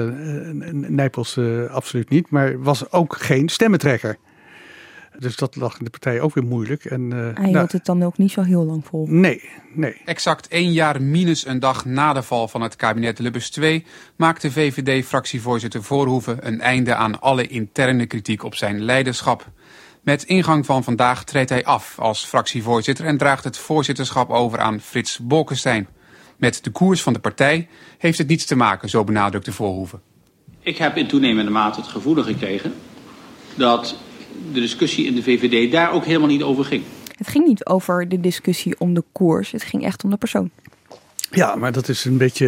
Nijpels eh, absoluut niet. Maar was ook geen stemmentrekker. Dus dat lag in de partij ook weer moeilijk. En, eh, Hij nou, hield het dan ook niet zo heel lang vol. Nee, nee. Exact één jaar minus een dag na de val van het kabinet Lubbers 2 maakte VVD-fractievoorzitter Voorhoeven een einde aan alle interne kritiek op zijn leiderschap. Met ingang van vandaag treedt hij af als fractievoorzitter en draagt het voorzitterschap over aan Frits Bolkestein. Met de koers van de partij heeft het niets te maken, zo benadrukte Voorhoeven. Ik heb in toenemende mate het gevoel gekregen dat de discussie in de VVD daar ook helemaal niet over ging. Het ging niet over de discussie om de koers. Het ging echt om de persoon. Ja, maar dat is een beetje,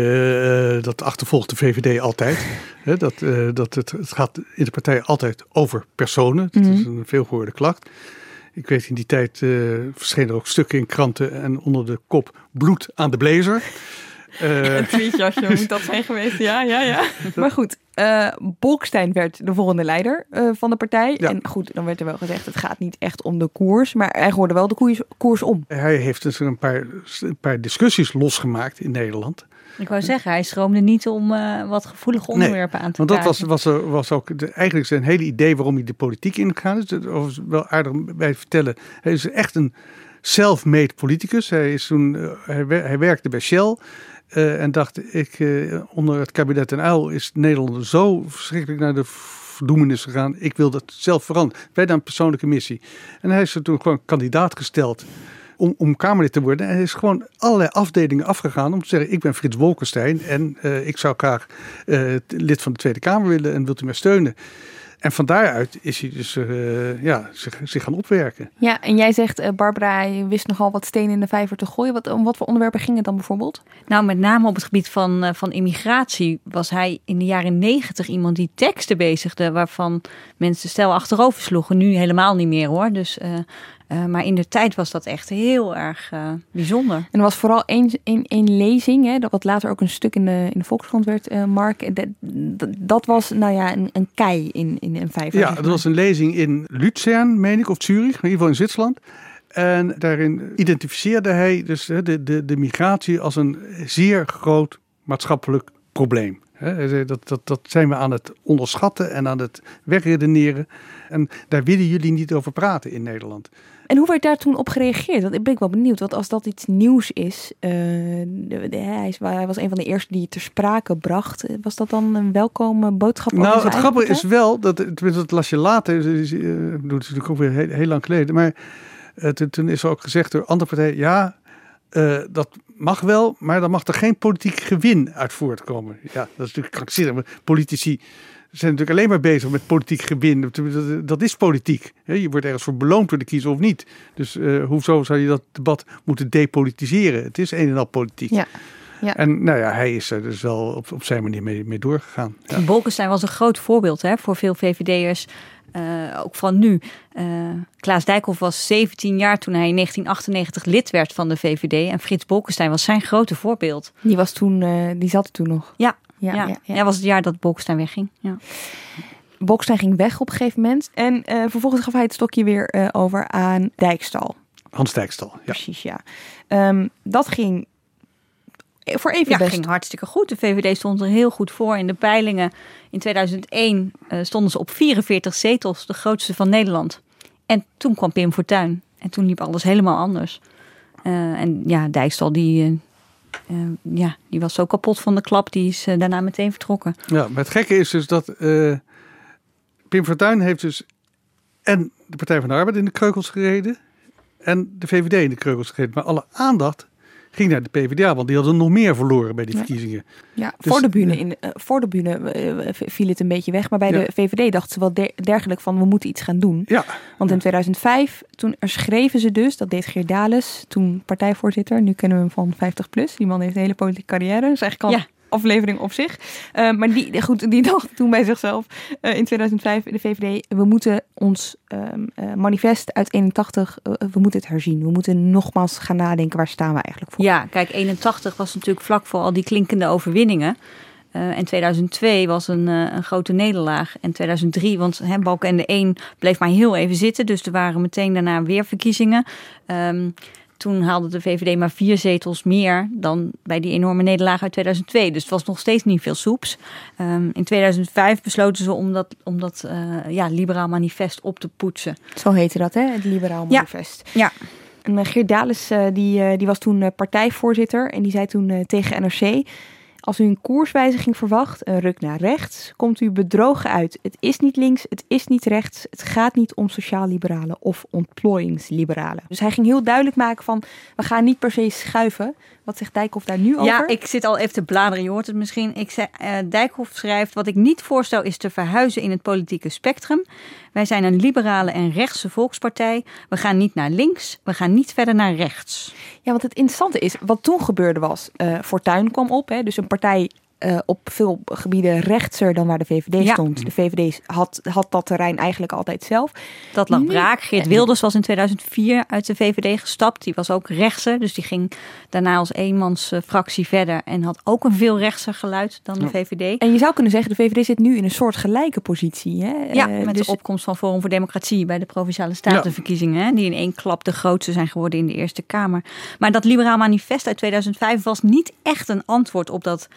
eh, dat achtervolgt de VVD altijd. Hè, dat, eh, dat het, het gaat in de partij altijd over personen. Dat is Mhm. een veelgehoorde klacht. Ik weet in die tijd eh verschenen er ook stukken in kranten en onder de kop bloed aan de blazer. Eh, Een tweetjasje moet dat zijn geweest. Ja, ja, ja. Maar goed, eh Bolkestein werd de volgende leider eh, van de partij. En goed, dan werd er wel gezegd, het gaat niet echt om de koers. Maar hij hoorde wel de koers, koers om. Hij heeft dus een paar, een paar discussies losgemaakt in Nederland. Ik wou zeggen, hij schroomde niet om eh, wat gevoelige onderwerpen aan te Want dat was, was, was ook de, eigenlijk zijn hele idee waarom hij de politiek ingegaan is. Dat was wel aardig bij te vertellen. Hij is echt een self-made politicus. Hij, is toen, eh, hij, wer- hij werkte bij Shell. eh, en dacht, ik, onder het kabinet Den Uyl is Nederland zo verschrikkelijk naar de verdoemenis gegaan. Ik wil dat zelf veranderen. Wij dan een persoonlijke missie. En hij is er toen gewoon kandidaat gesteld om, om Kamerlid te worden. En hij is gewoon allerlei afdelingen afgegaan om te zeggen: Ik ben Frits Wolkenstein en eh, ik zou graag eh, lid van de Tweede Kamer willen en wilt u mij steunen. En van daaruit is hij dus eh, ja, zich, zich gaan opwerken. Ja, en jij zegt, eh, Barbara, je wist nogal wat stenen in de vijver te gooien. Wat, om wat voor onderwerpen ging het dan bijvoorbeeld? Nou, met name op het gebied van, eh, van immigratie was hij in de jaren negentig iemand die teksten bezigde waarvan mensen stel achterover sloegen. Nu helemaal niet meer hoor. Dus, eh, maar in de tijd was dat echt heel erg eh, bijzonder. En er was vooral één, één, één lezing, hè, dat wat later ook een stuk in de, in de Volkskrant werd, eh, Mark. Dat, was, nou ja, een, een kei in, in een vijver. Ja, dat was een lezing in Luzern, meen ik, of Zurich, in ieder geval in Zwitserland. En daarin identificeerde hij dus hè, de, de, de migratie als een zeer groot maatschappelijk probleem. Dat, dat, dat zijn we aan het onderschatten en aan het wegredeneren. En daar willen jullie niet over praten in Nederland. En hoe werd daar toen op gereageerd? Dat ben ik wel benieuwd. Want als dat iets nieuws is, eh, de- hij, was een van de eerste die het ter sprake bracht. Eh, Was dat dan een welkome boodschap? Nou, het grappige is wel, dat, tenminste dat las je later, eh, ik bedoel, het is natuurlijk ook weer heel, heel lang geleden, maar eh, toen, is er ook gezegd door andere partijen, ja, eh, dat mag wel, maar dan mag er geen politiek gewin uit voortkomen. Ja, dat is natuurlijk krankzinnig, politici zijn natuurlijk alleen maar bezig met politiek gewin. Dat, is politiek. hè. Je wordt ergens voor beloond door de kiezer of niet. Dus eh, hoezo zou je dat debat moeten depolitiseren? Het is een en al politiek. Ja. Ja. En nou ja, hij is er dus wel op, op zijn manier mee, mee doorgegaan. Ja. Bolkestein was een groot voorbeeld hè, voor veel VVD'ers. eh, ook van nu. Eh, Klaas Dijkhoff was 17 jaar toen hij in 1998 lid werd van de VVD. En Frits Bolkestein was zijn grote voorbeeld. Die, was toen, eh, die zat er toen nog. Ja, Ja, ja, ja, ja. ja. was het jaar dat Bolkestein wegging. Ja. Bolkestein ging weg op een gegeven moment. En eh, vervolgens gaf hij het stokje weer eh, over aan Dijkstal. Hans Dijkstal. Ja. Precies, ja. Ehm, dat ging voor even Ja, best. ging hartstikke goed. De VVD stond er heel goed voor in de peilingen. In 2001 eh, stonden ze op 44 zetels, de grootste van Nederland. En toen kwam Pim Fortuyn. En toen liep alles helemaal anders. Eh, en ja, Dijkstal, die, eh, ja, die was zo kapot van de klap. Die is eh, daarna meteen vertrokken. Ja, het gekke is dus dat eh, Pim Fortuyn heeft dus en de Partij van de Arbeid in de kreukels gereden en de VVD in de kreukels gereden. Maar alle aandacht ging naar de PvdA, want die hadden nog meer verloren bij die verkiezingen. Ja, Dus, voor de bühne, in, eh, voor de bühne eh, viel het een beetje weg. Maar bij Ja. de VVD dachten ze wel der- dergelijk van we moeten iets gaan doen. Ja. Want in 2005, toen er schreven ze dus, dat deed Geert Dales, toen partijvoorzitter. Nu kennen we hem van 50 plus. Die man heeft een hele politieke carrière. Dat is eigenlijk al Ja. Aflevering op zich. Uh, maar die, goed, die dacht toen bij zichzelf uh, in 2005 in de VVD... we moeten ons um, uh, manifest uit 81, we moeten het herzien. We moeten nogmaals gaan nadenken, waar staan we eigenlijk voor? Ja, kijk, 81 was natuurlijk vlak voor al die klinkende overwinningen... En 2002 was een, een, grote nederlaag. En 2003, want hè, Balkenende 1 bleef maar heel even zitten. Dus er waren meteen daarna weer verkiezingen. Um, toen haalde de VVD maar vier zetels meer dan bij die enorme nederlaag uit 2002. Dus het was nog steeds niet veel soeps. Um, in 2005 besloten ze om dat, om dat uh, ja, liberaal manifest op te poetsen. Zo heette dat, hè? Het liberaal manifest. Ja. ja. En Geert Dales, die, die was toen partijvoorzitter. En die zei toen tegen NRC... Als u een koerswijziging verwacht, een ruk naar rechts, komt u bedrogen uit. Het is niet links, het is niet rechts. Het gaat niet om sociaal-liberalen of ontplooiingsliberalen. Dus hij ging heel duidelijk maken van, we gaan niet per se schuiven. Wat zegt Dijkhoff daar nu over? Ja, ik zit al even te bladeren, je hoort het misschien. Ik zei, uh, Dijkhoff schrijft, wat ik niet voorstel is te verhuizen in het politieke spectrum. Wij zijn een liberale en rechtse volkspartij. We gaan niet naar links, we gaan niet verder naar rechts. Ja, want het interessante is, wat toen gebeurde was, uh, Fortuyn kwam op. Hè, dus een partij uh, op veel gebieden rechtser dan waar de VVD Ja. stond. De VVD had, had dat terrein eigenlijk altijd zelf. Dat lag braak. Geert Wilders was in 2004 uit de VVD gestapt. Die was ook rechtser. Dus die ging daarna als eenmans eh, fractie verder. En had ook een veel rechtser geluid dan de VVD. En je zou kunnen zeggen, de VVD zit nu in een soort gelijke positie. Hè? Ja, Eh, met dus de opkomst van Forum voor Democratie bij de Provinciale Statenverkiezingen. hè, Die in één klap de grootste zijn geworden in de Eerste Kamer. Maar dat Liberaal Manifest uit 2005 was niet echt een antwoord op dat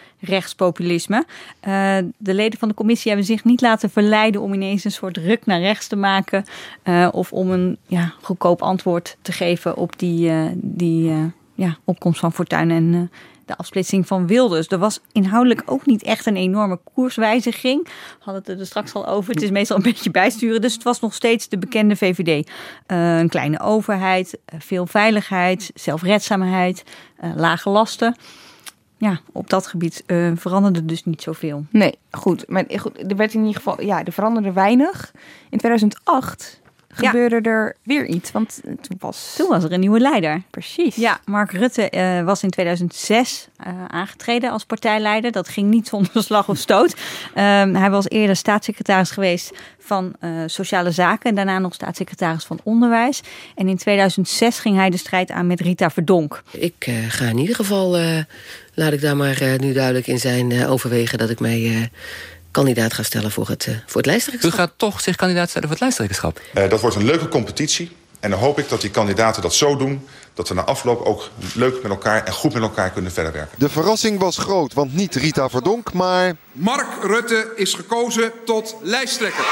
rechtspopulisme. Eh, de leden van de commissie hebben zich niet laten verleiden om ineens een soort ruk naar rechts te maken. eh, of om een ja, goedkoop antwoord te geven op die, eh, die ja, opkomst van Fortuyn en de afsplitsing van Wilders. Er was inhoudelijk ook niet echt een enorme koerswijziging. We hadden het er straks al over. Het is meestal een beetje bijsturen. Dus het was nog steeds de bekende VVD. Een kleine overheid, veel veiligheid, zelfredzaamheid, lage lasten. Ja, op dat gebied eh, veranderde dus niet zoveel. Nee, goed. Maar goed, er werd in ieder geval, ja, er veranderde weinig. In 2008 gebeurde er weer iets, want eh, toen was... Toen was er een nieuwe leider. Precies. Ja, Mark Rutte eh, was in 2006 eh, aangetreden als partijleider. Dat ging niet zonder slag of stoot. Ehm, hij was eerder staatssecretaris geweest van eh, Sociale Zaken en daarna nog staatssecretaris van Onderwijs. En in 2006 ging hij de strijd aan met Rita Verdonk. Ik eh, ga in ieder geval, eh, laat ik daar maar eh, nu duidelijk in zijn, eh, overwegen dat ik mij eh, kandidaat ga stellen voor het, voor het lijsttrekkerschap. U gaat toch zich kandidaat stellen voor het lijsttrekkerschap? Eh, dat wordt een leuke competitie. En dan hoop ik dat die kandidaten dat zo doen... dat we na afloop ook leuk met elkaar en goed met elkaar kunnen verder werken. De verrassing was groot, want niet Rita Verdonk, maar... Mark Rutte is gekozen tot lijsttrekker.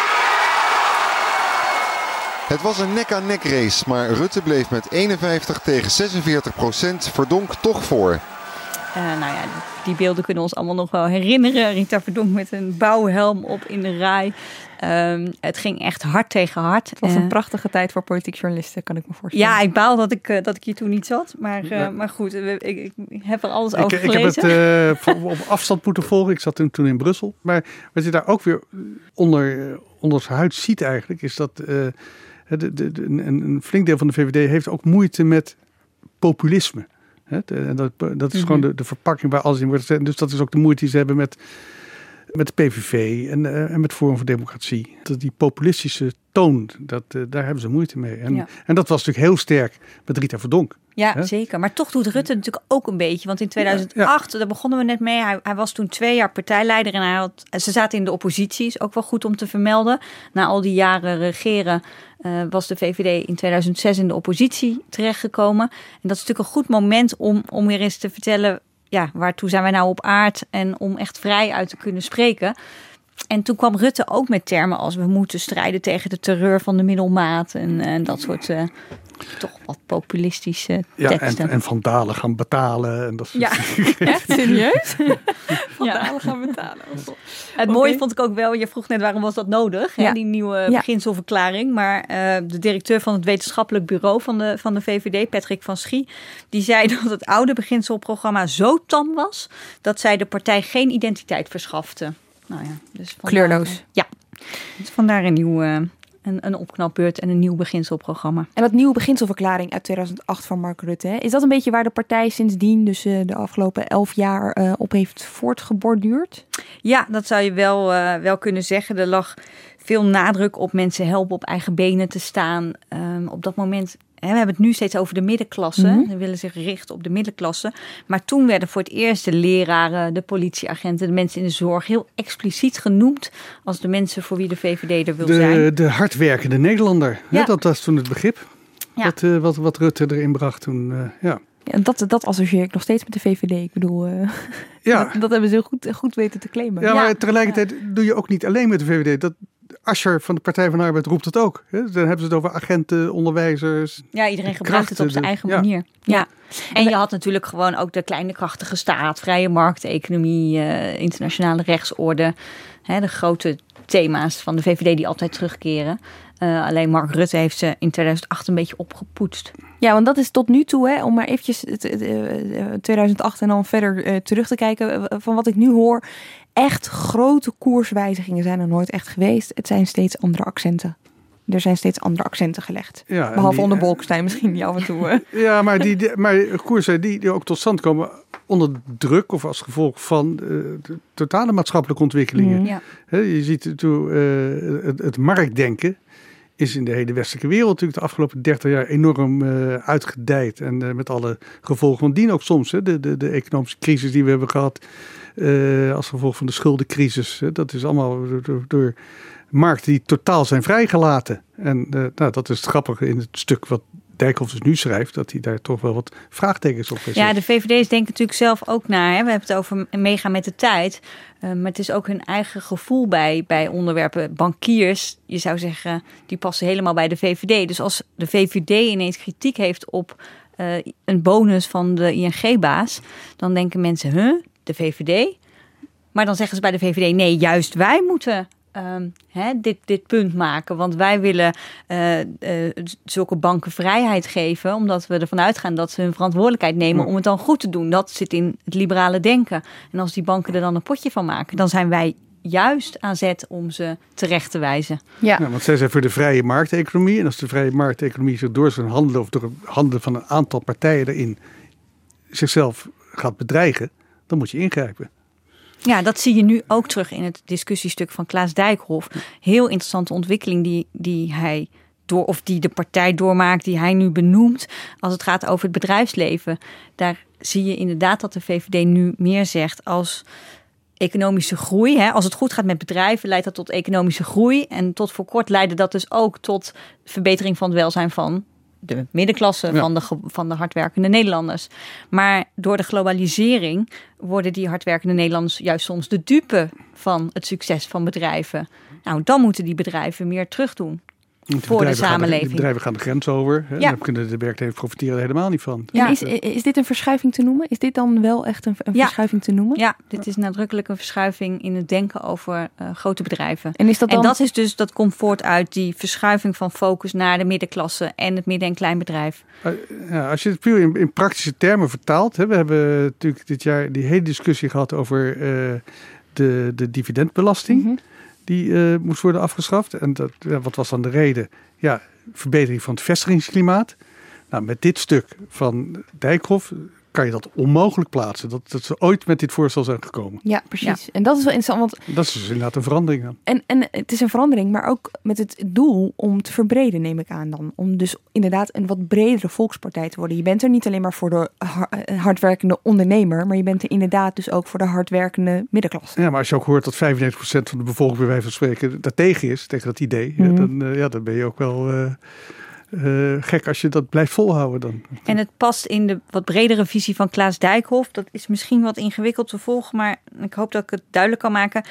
Het was een nek-aan-nek race, maar Rutte bleef met 51 tegen 46 procent Verdonk toch voor. Eh, nou ja, die beelden kunnen ons allemaal nog wel herinneren. Rita Verdonk met een bouwhelm op in de rij. Ehm, het ging echt hard tegen hard. Het was Eh, een prachtige tijd voor politiek journalisten, kan ik me voorstellen. Ja, ik baal dat ik, eh, dat ik hier toen niet zat. Maar, eh, Ja. maar goed, ik, ik heb er alles Ik, over ik heb het gelezen. eh, op afstand moeten volgen. Ik zat toen, toen in Brussel. Maar wat je daar ook weer onder, eh, onder zijn huid ziet eigenlijk... is dat eh, de, de, de- een, een flink deel van de VVD heeft ook moeite met populisme. En dat, dat is Mhm. gewoon de, de verpakking waar alles in wordt gezet. Dus dat is ook de moeite die ze hebben met, met de PVV en, eh, en met Forum voor Democratie. Dat die populistische toon, dat, eh, daar hebben ze moeite mee. En, Ja. en dat was natuurlijk heel sterk met Rita Verdonk. Ja, zeker. Maar toch doet Rutte natuurlijk ook een beetje. Want in 2008, daar begonnen we net mee. Hij, hij was toen twee jaar partijleider. En hij had, ze zaten in de oppositie. Is ook wel goed om te vermelden. Na al die jaren regeren eh, was de VVD in 2006 in de oppositie terechtgekomen. En dat is natuurlijk een goed moment om, om weer eens te vertellen... Ja, waartoe zijn wij nou op aard? En om echt vrij uit te kunnen spreken. En toen kwam Rutte ook met termen als we moeten strijden tegen de terreur van de middelmaat. En, en dat soort eh, toch wat populistische Ja, en, teksten. en Van Dalen gaan betalen. En dat soort Ja, echt serieus? ja. gaan betalen. Het mooie vond ik ook wel, je vroeg net waarom was dat nodig, hè, Ja. die nieuwe Ja. beginselverklaring. Maar eh, de directeur van het wetenschappelijk bureau van de, van de VVD, Patrick van Schie, die zei dat het oude beginselprogramma zo tam was dat zij de partij geen identiteit verschafte. Nou ja, dus Kleurloos. Ja, dus vandaar een nieuw, eh, een, een opknapbeurt en een nieuw beginselprogramma. En dat nieuwe beginselverklaring uit 2008 van Mark Rutte, hè, is dat een beetje waar de partij sindsdien, dus uh, de afgelopen elf jaar, uh, op heeft voortgeborduurd? Ja, dat zou je wel, uh, wel kunnen zeggen. Er lag veel nadruk op mensen helpen op eigen benen te staan. Um, op dat moment we hebben het nu steeds over de middenklasse. Mm -hmm. Ze willen zich richten op de middenklasse. Maar toen werden voor het eerst de leraren, de politieagenten, de mensen in de zorg heel expliciet genoemd als de mensen voor wie de VVD er wil de, zijn. De hardwerkende Nederlander. Ja. Ja, dat was toen het begrip. Ja. Wat, uh, wat, wat Rutte erin bracht toen. Uh, ja. Ja, dat, dat associeer ik nog steeds met de VVD. Ik bedoel, uh, ja. dat, dat, hebben ze heel goed, goed weten te claimen. Ja, maar tegelijkertijd doe je ook niet alleen met de VVD. Dat, Ascher van de Partij van de Arbeid roept het ook. Hè? Dan hebben ze het over agenten, onderwijzers. Ja, iedereen gebruikt het op zijn eigen ja. manier. Ja. En je had natuurlijk gewoon ook de kleine krachtige staat, vrije markteconomie, uh, internationale rechtsorde. Hè, de grote thema's van de VVD die altijd terugkeren. Uh, alleen Mark Rutte heeft ze in 2008 een beetje opgepoetst. Ja, want dat is tot nu toe, hè, om maar eventjes uh, 2008 en dan verder uh, terug te kijken. Van wat ik nu hoor, echt grote koerswijzigingen zijn er nooit echt geweest. Het zijn steeds andere accenten. Er zijn steeds andere accenten gelegd. Ja, Behalve die, onder Bolkestein misschien, die af en toe. ja, maar, die, die, maar koersen die, die ook tot stand komen onder druk of als gevolg van uh, de totale maatschappelijke ontwikkelingen. Mm, ja. He, je ziet uh, het, het marktdenken is in de hele westelijke wereld natuurlijk de afgelopen 30 jaar enorm uh, uitgedijd. En uh, met alle gevolgen van dien ook soms. Hè, de, de, de economische crisis die we hebben gehad uh, als gevolg van de schuldencrisis. Dat is allemaal door, markten die totaal zijn vrijgelaten. En nou, dat is het grappige in het stuk wat Dijkhoff dus nu schrijft, dat hij daar toch wel wat vraagtekens op heeft. Ja, de VVD's denken natuurlijk zelf ook naar. Hè? We hebben het over meegaan met de tijd. Uh, maar het is ook hun eigen gevoel bij, bij onderwerpen. Bankiers, je zou zeggen, die passen helemaal bij de VVD. Dus als de VVD ineens kritiek heeft op een bonus van de ING-baas, dan denken mensen, huh, de VVD? Maar dan zeggen ze bij de VVD, nee, juist wij moeten Um, hè, dit, dit punt maken. Want wij willen uh, uh, zulke banken vrijheid geven, omdat we ervan uitgaan dat ze hun verantwoordelijkheid nemen om het dan goed te doen. Dat zit in het liberale denken. En als die banken er dan een potje van maken, dan zijn wij juist aan zet om ze terecht te wijzen. Ja. ja want zij zijn voor de vrije markteconomie. En als de vrije markteconomie zich door zijn handelen of door het handelen van een aantal partijen erin zichzelf gaat bedreigen, dan moet je ingrijpen. Ja, dat zie je nu ook terug in het discussiestuk van Klaas Dijkhoff. Heel interessante ontwikkeling die, die hij door, of die de partij doormaakt, die hij nu benoemt. Als het gaat over het bedrijfsleven. Daar zie je inderdaad dat de VVD nu meer zegt als economische groei. Hè. Als het goed gaat met bedrijven, leidt dat tot economische groei. En tot voor kort leidde dat dus ook tot verbetering van het welzijn van de middenklasse ja. van, de, van de hardwerkende Nederlanders. Maar door de globalisering worden die hardwerkende Nederlanders juist soms de dupe van het succes van bedrijven. Nou, dan moeten die bedrijven meer terugdoen. De voor de samenleving. De, de bedrijven gaan de grens over. Hè? Ja. Dan kunnen de werknemers profiteren er helemaal niet van. Ja. Is, is dit een verschuiving te noemen? Is dit dan wel echt een, een ja. verschuiving te noemen? Ja, dit is nadrukkelijk een verschuiving in het denken over uh, grote bedrijven. En, is dat, dan... en dat is dus dat komt voort uit die verschuiving van focus naar de middenklasse en het midden- en kleinbedrijf. Ja, als je het puur in, in praktische termen vertaalt. Hè, we hebben natuurlijk dit jaar die hele discussie gehad over uh, de, de dividendbelasting. Mm -hmm die uh, moest worden afgeschaft. En dat, ja, wat was dan de reden? Ja, verbetering van het vestigingsklimaat. Nou, met dit stuk van Dijkhoff kan je dat onmogelijk plaatsen. Dat, dat ze ooit met dit voorstel zijn gekomen. Ja, precies. Ja. En dat is wel interessant. Want... Dat is dus inderdaad een verandering dan. En, en het is een verandering, maar ook met het doel om te verbreden, neem ik aan dan. Om dus inderdaad een wat bredere volkspartij te worden. Je bent er niet alleen maar voor de hardwerkende ondernemer, maar je bent er inderdaad dus ook voor de hardwerkende middenklasse. Ja, maar als je ook hoort dat 95% van de bevolking bij wijze van spreken daartegen is, tegen dat idee, mm -hmm. ja, dan, uh, ja, dan ben je ook wel... Uh, uh, gek als je dat blijft volhouden dan. En het past in de wat bredere visie van Klaas Dijkhoff. Dat is misschien wat ingewikkeld te volgen, maar ik hoop dat ik het duidelijk kan maken.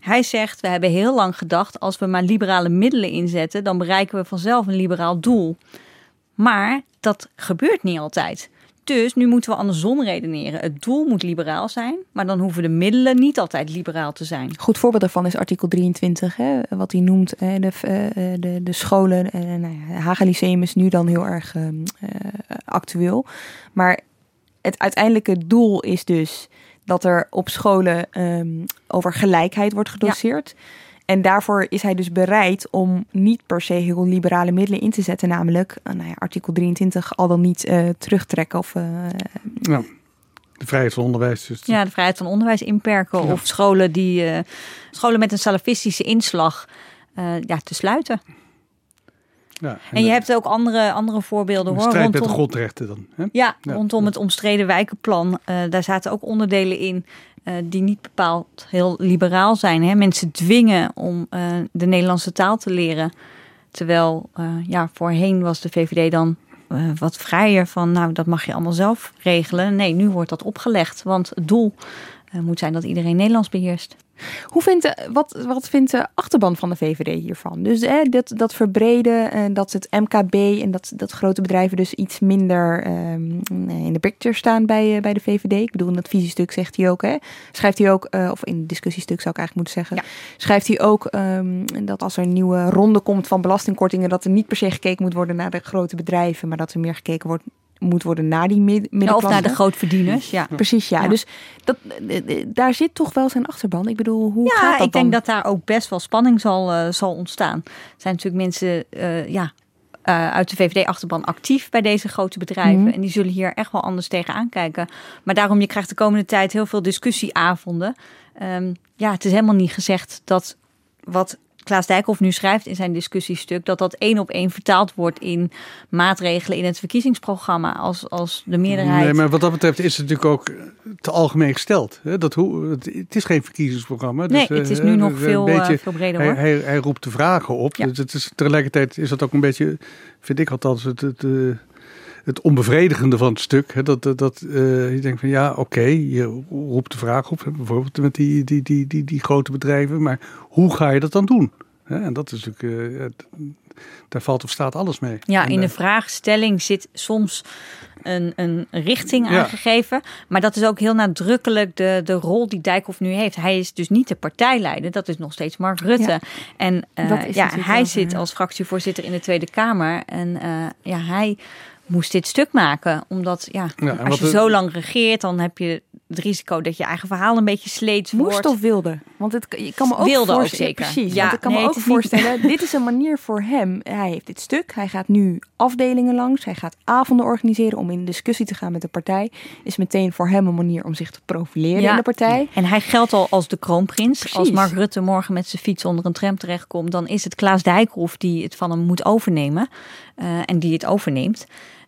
Hij zegt, we hebben heel lang gedacht, als we maar liberale middelen inzetten, dan bereiken we vanzelf een liberaal doel. Maar dat gebeurt niet altijd. Dus nu moeten we andersom redeneren. Het doel moet liberaal zijn, maar dan hoeven de middelen niet altijd liberaal te zijn. Goed voorbeeld daarvan is artikel 23, hè, wat hij noemt hè, de, de, de scholen. Uh, nou ja, Haga Lyceum is nu dan heel erg uh, actueel. Maar het uiteindelijke doel is dus dat er op scholen um, over gelijkheid wordt gedoseerd. Ja. En daarvoor is hij dus bereid om niet per se heel liberale middelen in te zetten, namelijk uh, nou ja, artikel 23 al dan niet uh, terugtrekken of. Uh, ja. De vrijheid van onderwijs. Dus ja, de vrijheid van onderwijs inperken. Ja. Of scholen, die, scholen met een salafistische inslag ja, te sluiten. Ja, en, en je hebt ook andere, andere voorbeelden hoor. Strijd rondom, met de grondrechten dan. Hè? Ja, ja, rondom het omstreden wijkenplan. Uh, daar zaten ook onderdelen in uh, die niet bepaald heel liberaal zijn. Hè? Mensen dwingen om uh, de Nederlandse taal te leren. Terwijl ja, voorheen was de VVD dan wat vrijer van, nou dat mag je allemaal zelf regelen. Nee, nu wordt dat opgelegd, want het doel moet zijn dat iedereen Nederlands beheerst. Hoe vindt de, wat, wat vindt de achterban van de VVD hiervan? Dus hè, dat, dat verbreden, en dat het MKB en dat, dat grote bedrijven dus iets minder um, in de picture staan bij, bij de VVD. Ik bedoel, in dat visiestuk zegt hij ook, hè, schrijft hij ook, uh, of in het discussiestuk zou ik eigenlijk moeten zeggen, ja. schrijft hij ook um, dat als er een nieuwe ronde komt van belastingkortingen, dat er niet per se gekeken moet worden naar de grote bedrijven, maar dat er meer gekeken wordt moet worden naar die mid middenklasse. of naar de grootverdieners, ja. Precies, ja. ja. Dus dat, daar zit toch wel zijn achterban. Ik bedoel, hoe ja, gaat dat ik denk dat daar ook best wel spanning zal, uh, zal ontstaan. Er zijn natuurlijk mensen uh, ja, uh, uit de VVD-achterban actief bij deze grote bedrijven. Mm -hmm. En die zullen hier echt wel anders tegenaan kijken. Maar daarom, je krijgt de komende tijd heel veel discussieavonden. Um, ja, het is helemaal niet gezegd dat wat Klaas Dijkhoff nu schrijft in zijn discussiestuk, dat dat één op één vertaald wordt in maatregelen in het verkiezingsprogramma als, als de meerderheid. Nee, maar wat dat betreft is het natuurlijk ook te algemeen gesteld. Hè? Dat hoe, het is geen verkiezingsprogramma. Dus, nee, het is nu uh, nog veel, beetje, uh, veel breder hoor. Hij, hij, hij, roept de vragen op. Ja. Dus het is, tegelijkertijd is dat ook een beetje, vind ik althans, het, het, uh, het onbevredigende van het stuk. Hè? Dat, dat, dat je denkt van ja, oké, okay, je roept de vraag op. Bijvoorbeeld met die, die, die, die, die grote bedrijven. Maar hoe ga je dat dan doen? En dat is natuurlijk, uh, daar valt of staat alles mee. Ja, en, in de vraagstelling zit soms een, een richting ja. aangegeven. Maar dat is ook heel nadrukkelijk de, de rol die Dijkhoff nu heeft. Hij is dus niet de partijleider, dat is nog steeds Mark Rutte. Ja. En uh, ja, hij zit als fractievoorzitter in de Tweede Kamer. En uh, ja, hij moest dit stuk maken. Omdat ja, ja als je de... zo lang regeert, dan heb je het risico dat je eigen verhaal een beetje sleets Moest wordt. of wilde? Want het, je kan me ook wilde ook zeker. Precies, ja, want ik kan nee, me ook voorstellen, dit is een manier voor hem. Hij heeft dit stuk, hij gaat nu afdelingen langs, hij gaat avonden organiseren om in discussie te gaan met de partij. Is meteen voor hem een manier om zich te profileren ja. in de partij. En hij geldt al als de kroonprins. Precies. Als Mark Rutte morgen met zijn fiets onder een tram terechtkomt, dan is het Klaas Dijkhoff die het van hem moet overnemen. Uh, en die het overneemt.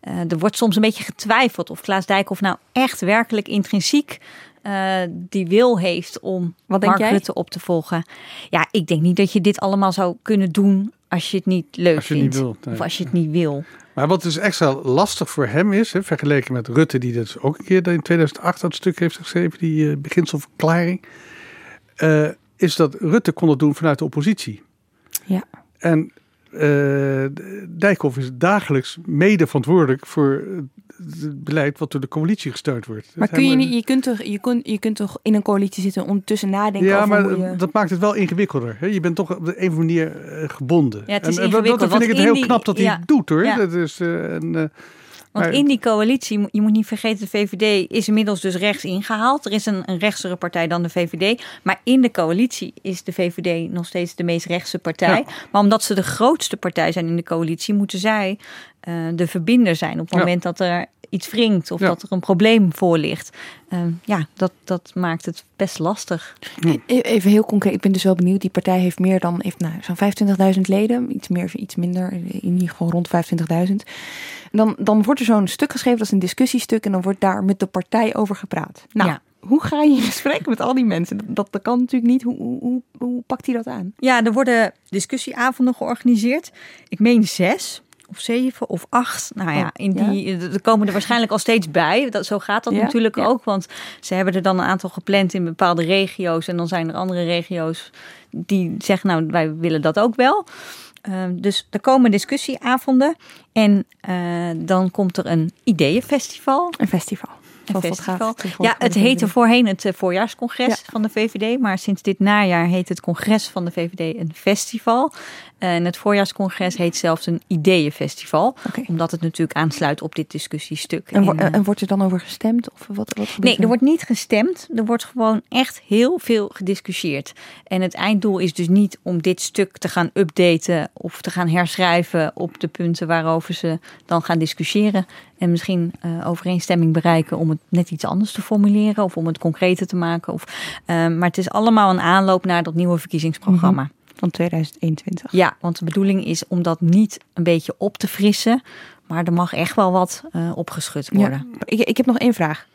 Uh, er wordt soms een beetje getwijfeld of Klaas Dijkhoff nou echt werkelijk intrinsiek uh, die wil heeft om Wat Mark jij? Rutte op te volgen. Ja, ik denk niet dat je dit allemaal zou kunnen doen als je het niet leuk als je vindt. Niet wil, nee. Of als je het niet wil. Maar wat dus extra lastig voor hem is, hè, vergeleken met Rutte, die dus ook een keer in 2008 dat stuk heeft geschreven, die uh, beginselverklaring, uh, is dat Rutte kon het doen vanuit de oppositie. Ja. En uh, Dijkhoff is dagelijks mede verantwoordelijk voor het beleid wat door de coalitie gesteund wordt. Maar kun je, niet, je, kunt toch, je, kunt, je kunt toch in een coalitie zitten ondertussen nadenken ja, over maar hoe je... dat maakt het wel ingewikkelder. Hè? Je bent toch op een of andere manier uh, gebonden. Ja, het is en, ingewikkeld. dat vind ik het heel die, knap dat hij ja, het doet hoor. Ja. Dat is, uh, en, uh, want maar, in die coalitie, je moet niet vergeten, de VVD is inmiddels dus rechts ingehaald. Er is een, een rechtsere partij dan de VVD. Maar in de coalitie is de VVD nog steeds de meest rechtse partij. Ja. Maar omdat ze de grootste partij zijn in de coalitie, moeten zij uh, de verbinder zijn. Op het moment ja. dat er iets wringt of ja. dat er een probleem voor ligt. Uh, ja, dat, dat maakt het best lastig. Even heel concreet, ik ben dus wel benieuwd. Die partij heeft meer dan heeft, nou, zo'n 25.000 leden. Iets meer, iets minder. In ieder geval rond 25.000. Dan, dan wordt er zo'n stuk geschreven, dat is een discussiestuk. En dan wordt daar met de partij over gepraat. Nou, ja. hoe ga je in gesprek met al die mensen? Dat, dat kan natuurlijk niet. Hoe, hoe, hoe, hoe pakt hij dat aan? Ja, er worden discussieavonden georganiseerd. Ik meen zes of zeven of acht. Nou ja, in die, ja? er komen er waarschijnlijk al steeds bij. Dat, zo gaat dat ja? natuurlijk ja. ook. Want ze hebben er dan een aantal gepland in bepaalde regio's. En dan zijn er andere regio's die zeggen, nou, wij willen dat ook wel. Uh, dus er komen discussieavonden. En uh, dan komt er een ideeënfestival. Een festival. Dat festival. Ja, het heette voorheen het eh, voorjaarscongres van de VVD. Maar sinds dit najaar heet het congres van de VVD een festival. En het voorjaarscongres heet zelfs een ideeënfestival. Omdat het natuurlijk aansluit op dit discussiestuk. En, wo- En, eh, en wordt er dan over gestemd? Of wat, wat Nee, er wordt niet gestemd. Er wordt gewoon echt heel veel gediscussieerd. En het einddoel is dus niet om dit stuk te gaan updaten of te gaan herschrijven op de punten waarover ze dan gaan discussiëren. En misschien eh, overeenstemming bereiken om het net iets anders te formuleren of om het concreter te maken. Of, eh, maar het is allemaal een aanloop naar dat nieuwe verkiezingsprogramma. Mhm. Van 2021. Ja, want de bedoeling is om dat niet een beetje op te frissen. Maar er mag echt wel wat eh, opgeschud worden. Ja. Ik, ik heb nog één vraag.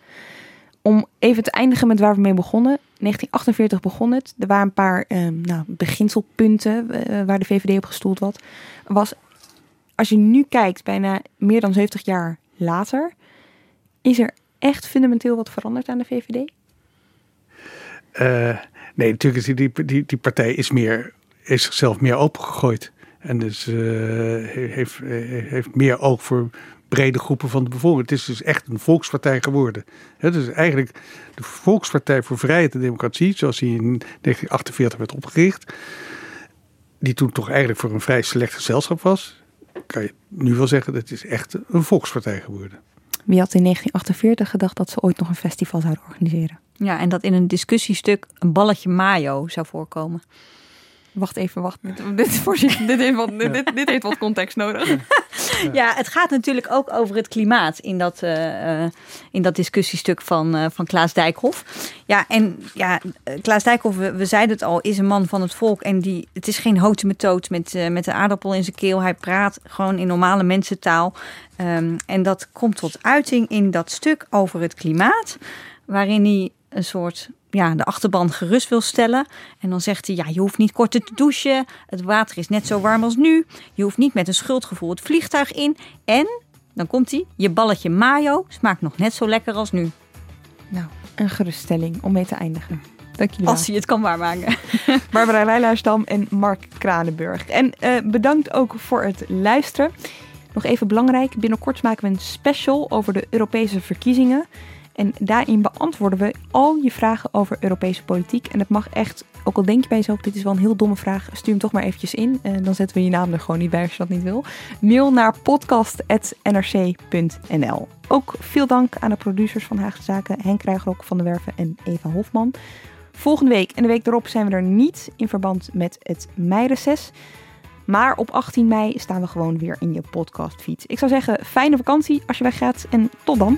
Om even te eindigen met waar we mee begonnen. 1948 begon het. Er waren een paar eh, nou, beginselpunten eh, waar de VVD op gestoeld was. was. Als je nu kijkt, bijna meer dan 70 jaar later, is er echt fundamenteel wat veranderd aan de VVD? Eh, nee, natuurlijk is die, die, die, die partij is, meer, is zichzelf meer opengegooid. En dus eh, heeft, eh, heeft meer oog voor brede groepen van de bevolking. Het is dus echt een volkspartij geworden. Het is eigenlijk de Volkspartij voor Vrijheid en Democratie, zoals die in 1948 werd opgericht. Die toen toch eigenlijk voor een vrij select gezelschap was. Kan je nu wel zeggen, dat is echt een volkspartij geworden. Wie had in 1948 gedacht dat ze ooit nog een festival zouden organiseren? Ja, en dat in een discussiestuk een balletje mayo zou voorkomen. Wacht even, wacht. Dit, dit, dit, heeft wat, dit, dit heeft wat context nodig. Ja, het gaat natuurlijk ook over het klimaat in dat, eh, eh, in dat discussiestuk van, eh, van Klaas Dijkhoff. Ja, en ja, Klaas Dijkhoff, we, we zeiden het al, is een man van het volk. En die, het is geen houten methode met, eh, met de aardappel in zijn keel. Hij praat gewoon in normale mensentaal. Ehm, en dat komt tot uiting in dat stuk over het klimaat. Waarin hij een soort ja, de achterban gerust wil stellen. En dan zegt hij, ja, je hoeft niet korter te douchen. Het water is net zo warm als nu. Je hoeft niet met een schuldgevoel het vliegtuig in. En, dan komt hij, je balletje mayo smaakt nog net zo lekker als nu. Nou, een geruststelling om mee te eindigen. Dank jullie wel. Als hij het kan waarmaken. Barbara Rijlaarsdam en Mark Kranenburg. En eh, bedankt ook voor het luisteren. Nog even belangrijk, binnenkort maken we een special over de Europese verkiezingen. En daarin beantwoorden we al je vragen over Europese politiek. En het mag echt, ook al denk je bij jezelf, dit is wel een heel domme vraag, stuur hem toch maar eventjes in. En dan zetten we je naam er gewoon niet bij als je dat niet wil. Mail naar podcast.nrc.nl. Ook veel dank aan de producers van Haagse Zaken, Henk Kruigrok van de Werven en Eva Hofman. Volgende week en de week erop zijn we er niet in verband met het meireces. Maar op 18 mei staan we gewoon weer in je podcastfeed. Ik zou zeggen, fijne vakantie als je weggaat en tot dan.